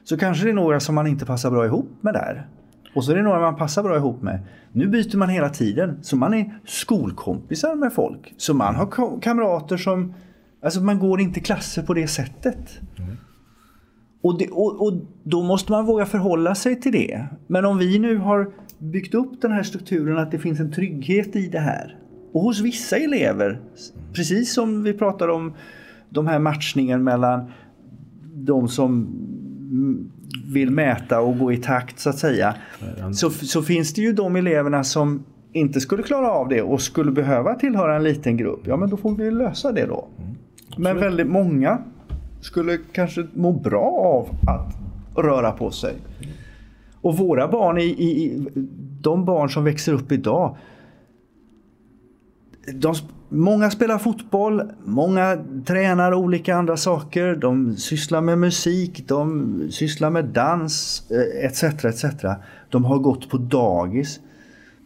så kanske det är några som man inte passar bra ihop med där. Och så är det några man passar bra ihop med. Nu byter man hela tiden. Så man är skolkompisar med folk. Så man har kamrater som Alltså man går inte klasser på det sättet. Mm. Och, det, och, och, då måste man våga förhålla sig till det. Men om vi nu har byggt upp den här strukturen att det finns en trygghet i det här. Och hos vissa elever, precis som vi pratar om de här matchningen mellan de som vill mäta och gå i takt så att säga. Så, så finns det ju de eleverna som inte skulle klara av det och skulle behöva tillhöra en liten grupp. Ja men då får vi lösa det då. Mm. Men väldigt många skulle kanske må bra av att röra på sig. Och våra barn, i, i, de barn som växer upp idag. De, många spelar fotboll, många tränar olika andra saker. De sysslar med musik, de sysslar med dans eh, etc. Etc. De har gått på dagis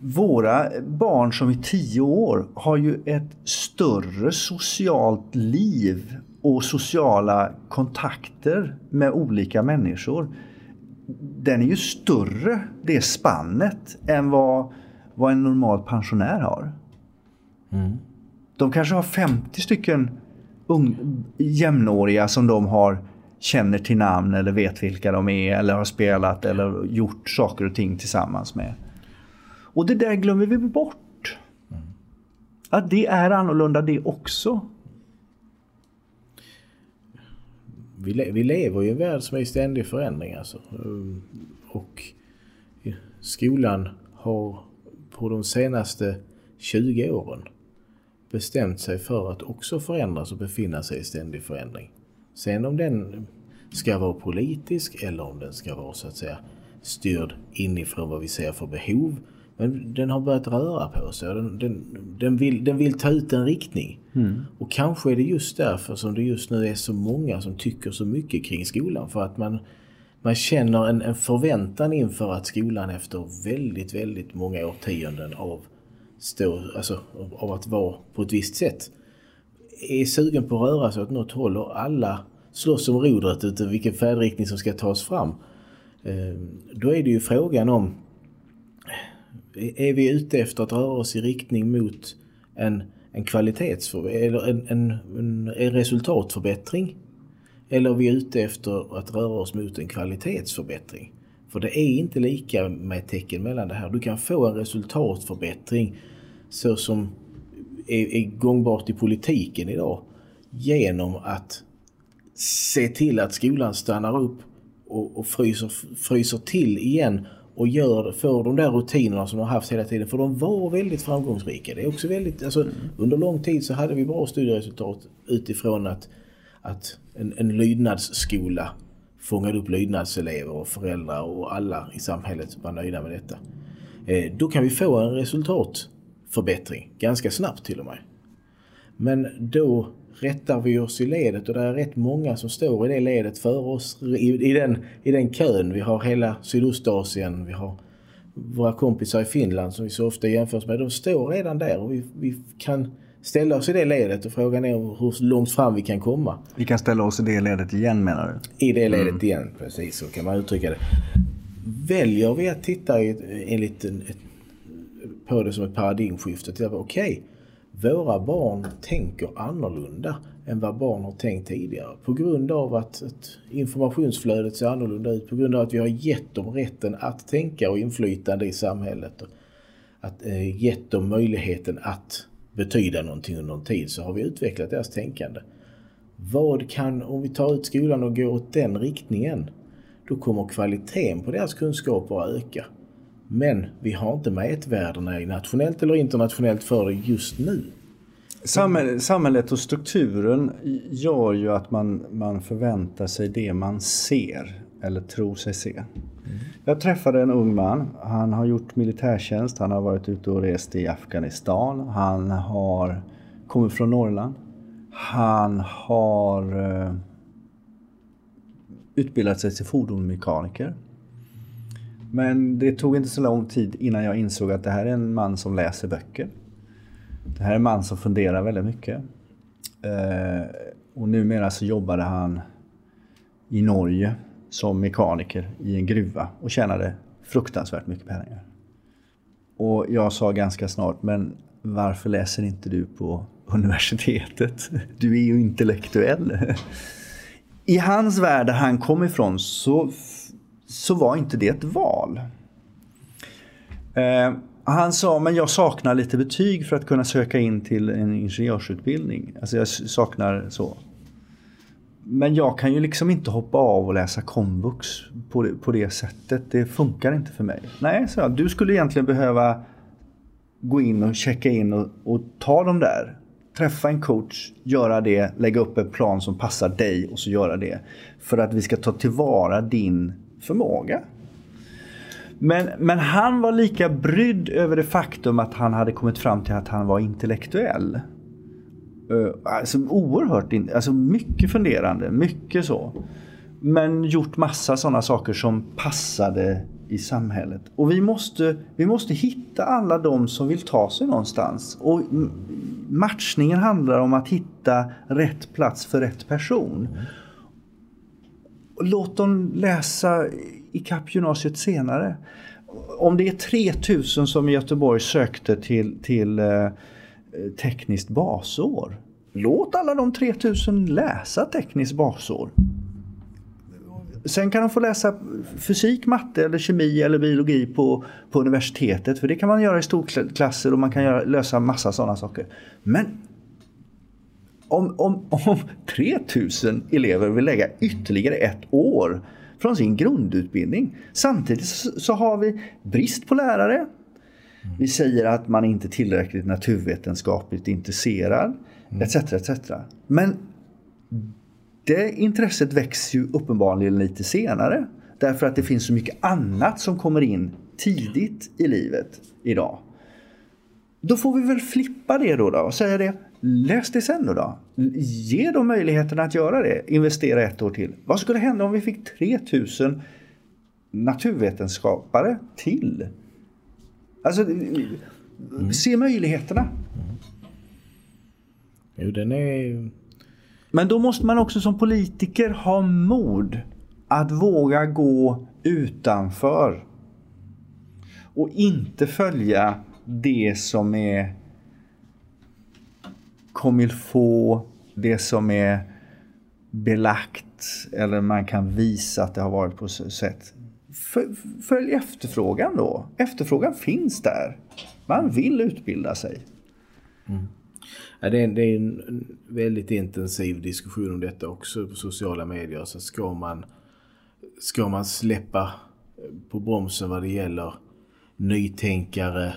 våra barn som är tio år har ju ett större socialt liv och sociala kontakter med olika människor. Den är ju större, det spannet, än vad, vad en normal pensionär har. Mm. De kanske har 50 stycken ung, jämnåriga som de har känner till namn eller vet vilka de är eller har spelat eller gjort saker och ting tillsammans med. Och det där glömmer vi bort. Mm. Att det är annorlunda det också. Vi, le vi lever i en värld som är i ständig förändring alltså. Och skolan har på de senaste 20 åren bestämt sig för att också förändras och befinna sig i ständig förändring. Sen om den ska vara politisk eller om den ska vara så att säga styrd inifrån vad vi ser för behov. Men den har börjat röra på sig och den, den, den, vill, den vill ta ut en riktning. Mm. Och kanske är det just därför som det just nu är så många som tycker så mycket kring skolan. För att man, man känner en, en förväntan inför att skolan efter väldigt, väldigt många årtionden av, stå, alltså, av att vara på ett visst sätt är sugen på att röra sig åt något håll och alla slåss om rodret utav vilken färdriktning som ska tas fram. Ehm, då är det ju frågan om är vi ute efter att röra oss i riktning mot en, en kvalitets eller en, en, en resultatförbättring? Eller är vi ute efter att röra oss mot en kvalitetsförbättring? För det är inte lika med tecken mellan det här. Du kan få en resultatförbättring så som är, är gångbart i politiken idag genom att se till att skolan stannar upp och, och fryser, fryser till igen och gör, får de där rutinerna som de har haft hela tiden. För de var väldigt framgångsrika. Det är också väldigt, alltså, mm. Under lång tid så hade vi bra studieresultat utifrån att, att en, en lydnadsskola fångade upp lydnadselever och föräldrar och alla i samhället var nöjda med detta. Eh, då kan vi få en resultatförbättring ganska snabbt till och med. Men då rättar vi oss i ledet och det är rätt många som står i det ledet för oss i, i, den, i den kön. Vi har hela Sydostasien, vi har våra kompisar i Finland som vi så ofta jämförs med. De står redan där och vi, vi kan ställa oss i det ledet och frågan är hur långt fram vi kan komma. Vi kan ställa oss i det ledet igen menar du? I det ledet mm. igen, precis så kan man uttrycka det. Väljer vi att titta enligt en, ett, på det som ett paradigmskifte, okej, okay, våra barn tänker annorlunda än vad barn har tänkt tidigare. På grund av att, att informationsflödet ser annorlunda ut, på grund av att vi har gett dem rätten att tänka och inflytande i samhället. Och att eh, gett dem möjligheten att betyda någonting under en tid så har vi utvecklat deras tänkande. Vad kan, om vi tar ut skolan och går åt den riktningen, då kommer kvaliteten på deras kunskaper att öka. Men vi har inte mätvärdena i nationellt eller internationellt för det just nu. Samhället och strukturen gör ju att man, man förväntar sig det man ser eller tror sig se. Mm. Jag träffade en ung man. Han har gjort militärtjänst. Han har varit ute och rest i Afghanistan. Han har kommit från Norrland. Han har uh, utbildat sig till fordonsmekaniker. Men det tog inte så lång tid innan jag insåg att det här är en man som läser böcker. Det här är en man som funderar väldigt mycket. Eh, och numera så jobbade han i Norge som mekaniker i en gruva och tjänade fruktansvärt mycket pengar. Och jag sa ganska snart, men varför läser inte du på universitetet? Du är ju intellektuell. I hans värld där han kom ifrån så så var inte det ett val. Eh, han sa, men jag saknar lite betyg för att kunna söka in till en ingenjörsutbildning. Alltså jag saknar så. Men jag kan ju liksom inte hoppa av och läsa komvux på det, på det sättet. Det funkar inte för mig. Nej, så jag, du skulle egentligen behöva gå in och checka in och, och ta dem där. Träffa en coach, göra det, lägga upp en plan som passar dig och så göra det. För att vi ska ta tillvara din förmåga. Men, men han var lika brydd över det faktum att han hade kommit fram till att han var intellektuell. Uh, alltså oerhört, alltså mycket funderande, mycket så. Men gjort massa sådana saker som passade i samhället. Och vi måste, vi måste hitta alla de som vill ta sig någonstans. Och matchningen handlar om att hitta rätt plats för rätt person. Låt dem läsa i kappgymnasiet senare. Om det är 3000 som i Göteborg sökte till, till eh, tekniskt basår. Låt alla de 3000 läsa tekniskt basår. Sen kan de få läsa fysik, matte, eller kemi eller biologi på, på universitetet. För det kan man göra i storklasser och man kan göra, lösa massa sådana saker. Men om, om, om 3000 elever vill lägga ytterligare ett år från sin grundutbildning. Samtidigt så har vi brist på lärare. Vi säger att man inte är tillräckligt naturvetenskapligt intresserad. Etc. etc. Men det intresset växer ju uppenbarligen lite senare. Därför att det finns så mycket annat som kommer in tidigt i livet idag. Då får vi väl flippa det då, då och säga det. Läs det sen då, då. Ge dem möjligheten att göra det. Investera ett år till. Vad skulle hända om vi fick 3000 naturvetenskapare till? Alltså, mm. se möjligheterna. Mm. Jo, den är... Men då måste man också som politiker ha mod att våga gå utanför. Och inte följa det som är få det som är belagt eller man kan visa att det har varit på så sätt. Följ efterfrågan då. Efterfrågan finns där. Man vill utbilda sig. Mm. Ja, det, är en, det är en väldigt intensiv diskussion om detta också på sociala medier. Så ska man, ska man släppa på bromsen vad det gäller nytänkare,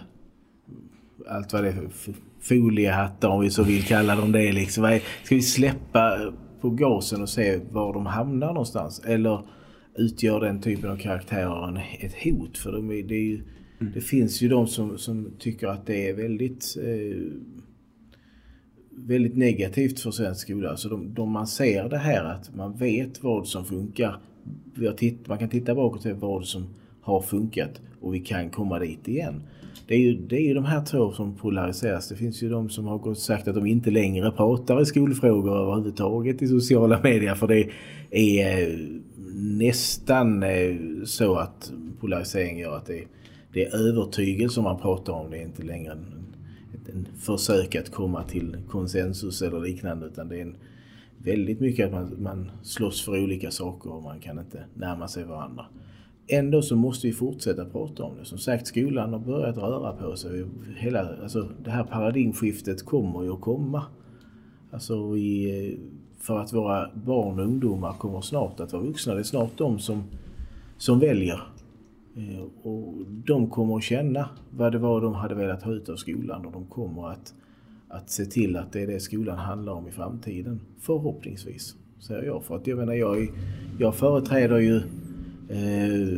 allt vad det är för foliehattar om vi så vill kalla dem det. Liksom. Ska vi släppa på gasen och se var de hamnar någonstans? Eller utgör den typen av karaktärer ett hot? För de, det, ju, mm. det, finns ju de som, som, tycker att det är väldigt eh, väldigt negativt för svensk skola. Alltså de, de man ser det här att man vet vad som funkar. man kan titta bakåt och se vad som har funkat och vi kan komma dit igen. Det är, ju, det är ju de här två som polariseras. Det finns ju de som har gått sagt att de inte längre pratar i skolfrågor överhuvudtaget i sociala medier för det är eh, nästan eh, så att polarisering gör att det, det är övertygelse man pratar om. Det är inte längre en, en försök att komma till konsensus eller liknande utan det är en, väldigt mycket att man, man slåss för olika saker och man kan inte närma sig varandra ändå så måste vi fortsätta prata om det. Som sagt, skolan har börjat röra på sig. Hela, alltså, det här paradigmskiftet kommer ju att komma. Alltså vi, för att våra barn och ungdomar kommer snart att vara vuxna. Det är snart de som, som väljer. Eh, och de kommer att känna vad det var de hade velat ha ut av skolan och de kommer att, att se till att det är det skolan handlar om i framtiden. Förhoppningsvis, säger jag. För att jag menar, jag, jag företräder ju Eh,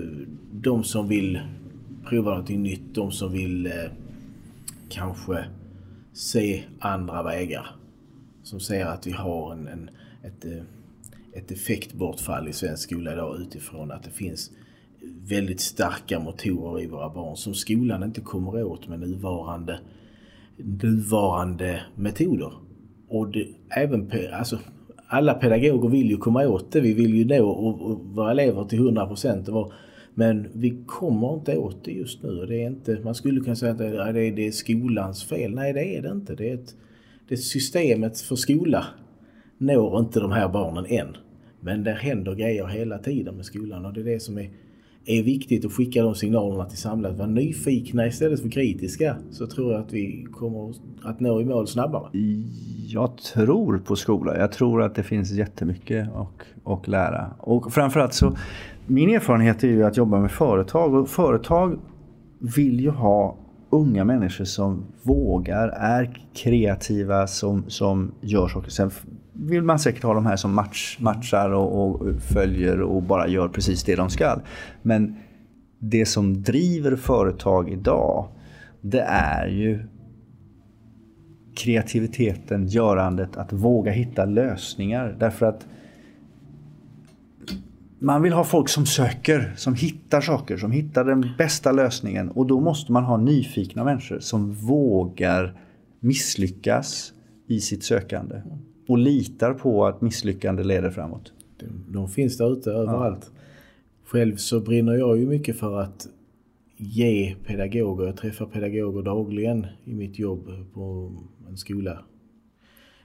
de som vill prova någonting nytt, de som vill eh, kanske se andra vägar. Som ser att vi har en, en ett, eh, ett effektbortfall i svensk skola idag utifrån att det finns väldigt starka motorer i våra barn som skolan inte kommer åt med nuvarande, nuvarande metoder. Och det, även, alltså, alla pedagoger vill ju komma åt det. Vi vill ju nå och, och våra elever till 100 procent. Men vi kommer inte åt det just nu. Det är inte, man skulle kunna säga att det är, det är skolans fel. Nej, det är det inte. Det är, ett, det är systemet för skola når inte de här barnen än. Men det händer grejer hela tiden med skolan och det är det som är är viktigt att skicka de signalerna till samhället. var nyfikna istället för kritiska så tror jag att vi kommer att nå i mål snabbare. Jag tror på skola. Jag tror att det finns jättemycket att, att lära. Och framförallt så, min erfarenhet är ju att jobba med företag och företag vill ju ha unga människor som vågar, är kreativa, som, som gör saker. Sen vill man säkert ha de här som match, matchar och, och, följer och bara gör precis det de ska. Men det som driver företag idag, det är ju kreativiteten, görandet, att våga hitta lösningar. Därför att man vill ha folk som söker, som hittar saker, som hittar den bästa lösningen. Och då måste man ha nyfikna människor som vågar misslyckas i sitt sökande och litar på att misslyckande leder framåt. De, de finns där ute överallt. Ja. Själv så brinner jag ju mycket för att ge pedagoger, jag träffar pedagoger dagligen i mitt jobb på en skola.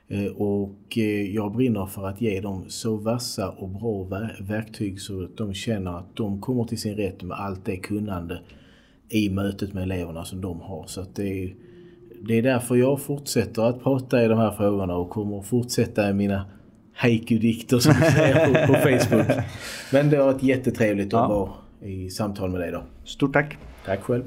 Eh, och eh, jag brinner för att ge dem så vassa och bra verktyg så att de känner att de kommer till sin rätt med allt det kunnande i mötet med eleverna som de har. Så att det är det är därför jag fortsätter att prata i de här frågorna och kommer att fortsätta i mina haiku-dikter som vi säger på, på Facebook. Men det har varit jättetrevligt att Ja. vara i samtal med dig då. Stort tack! Tack själv.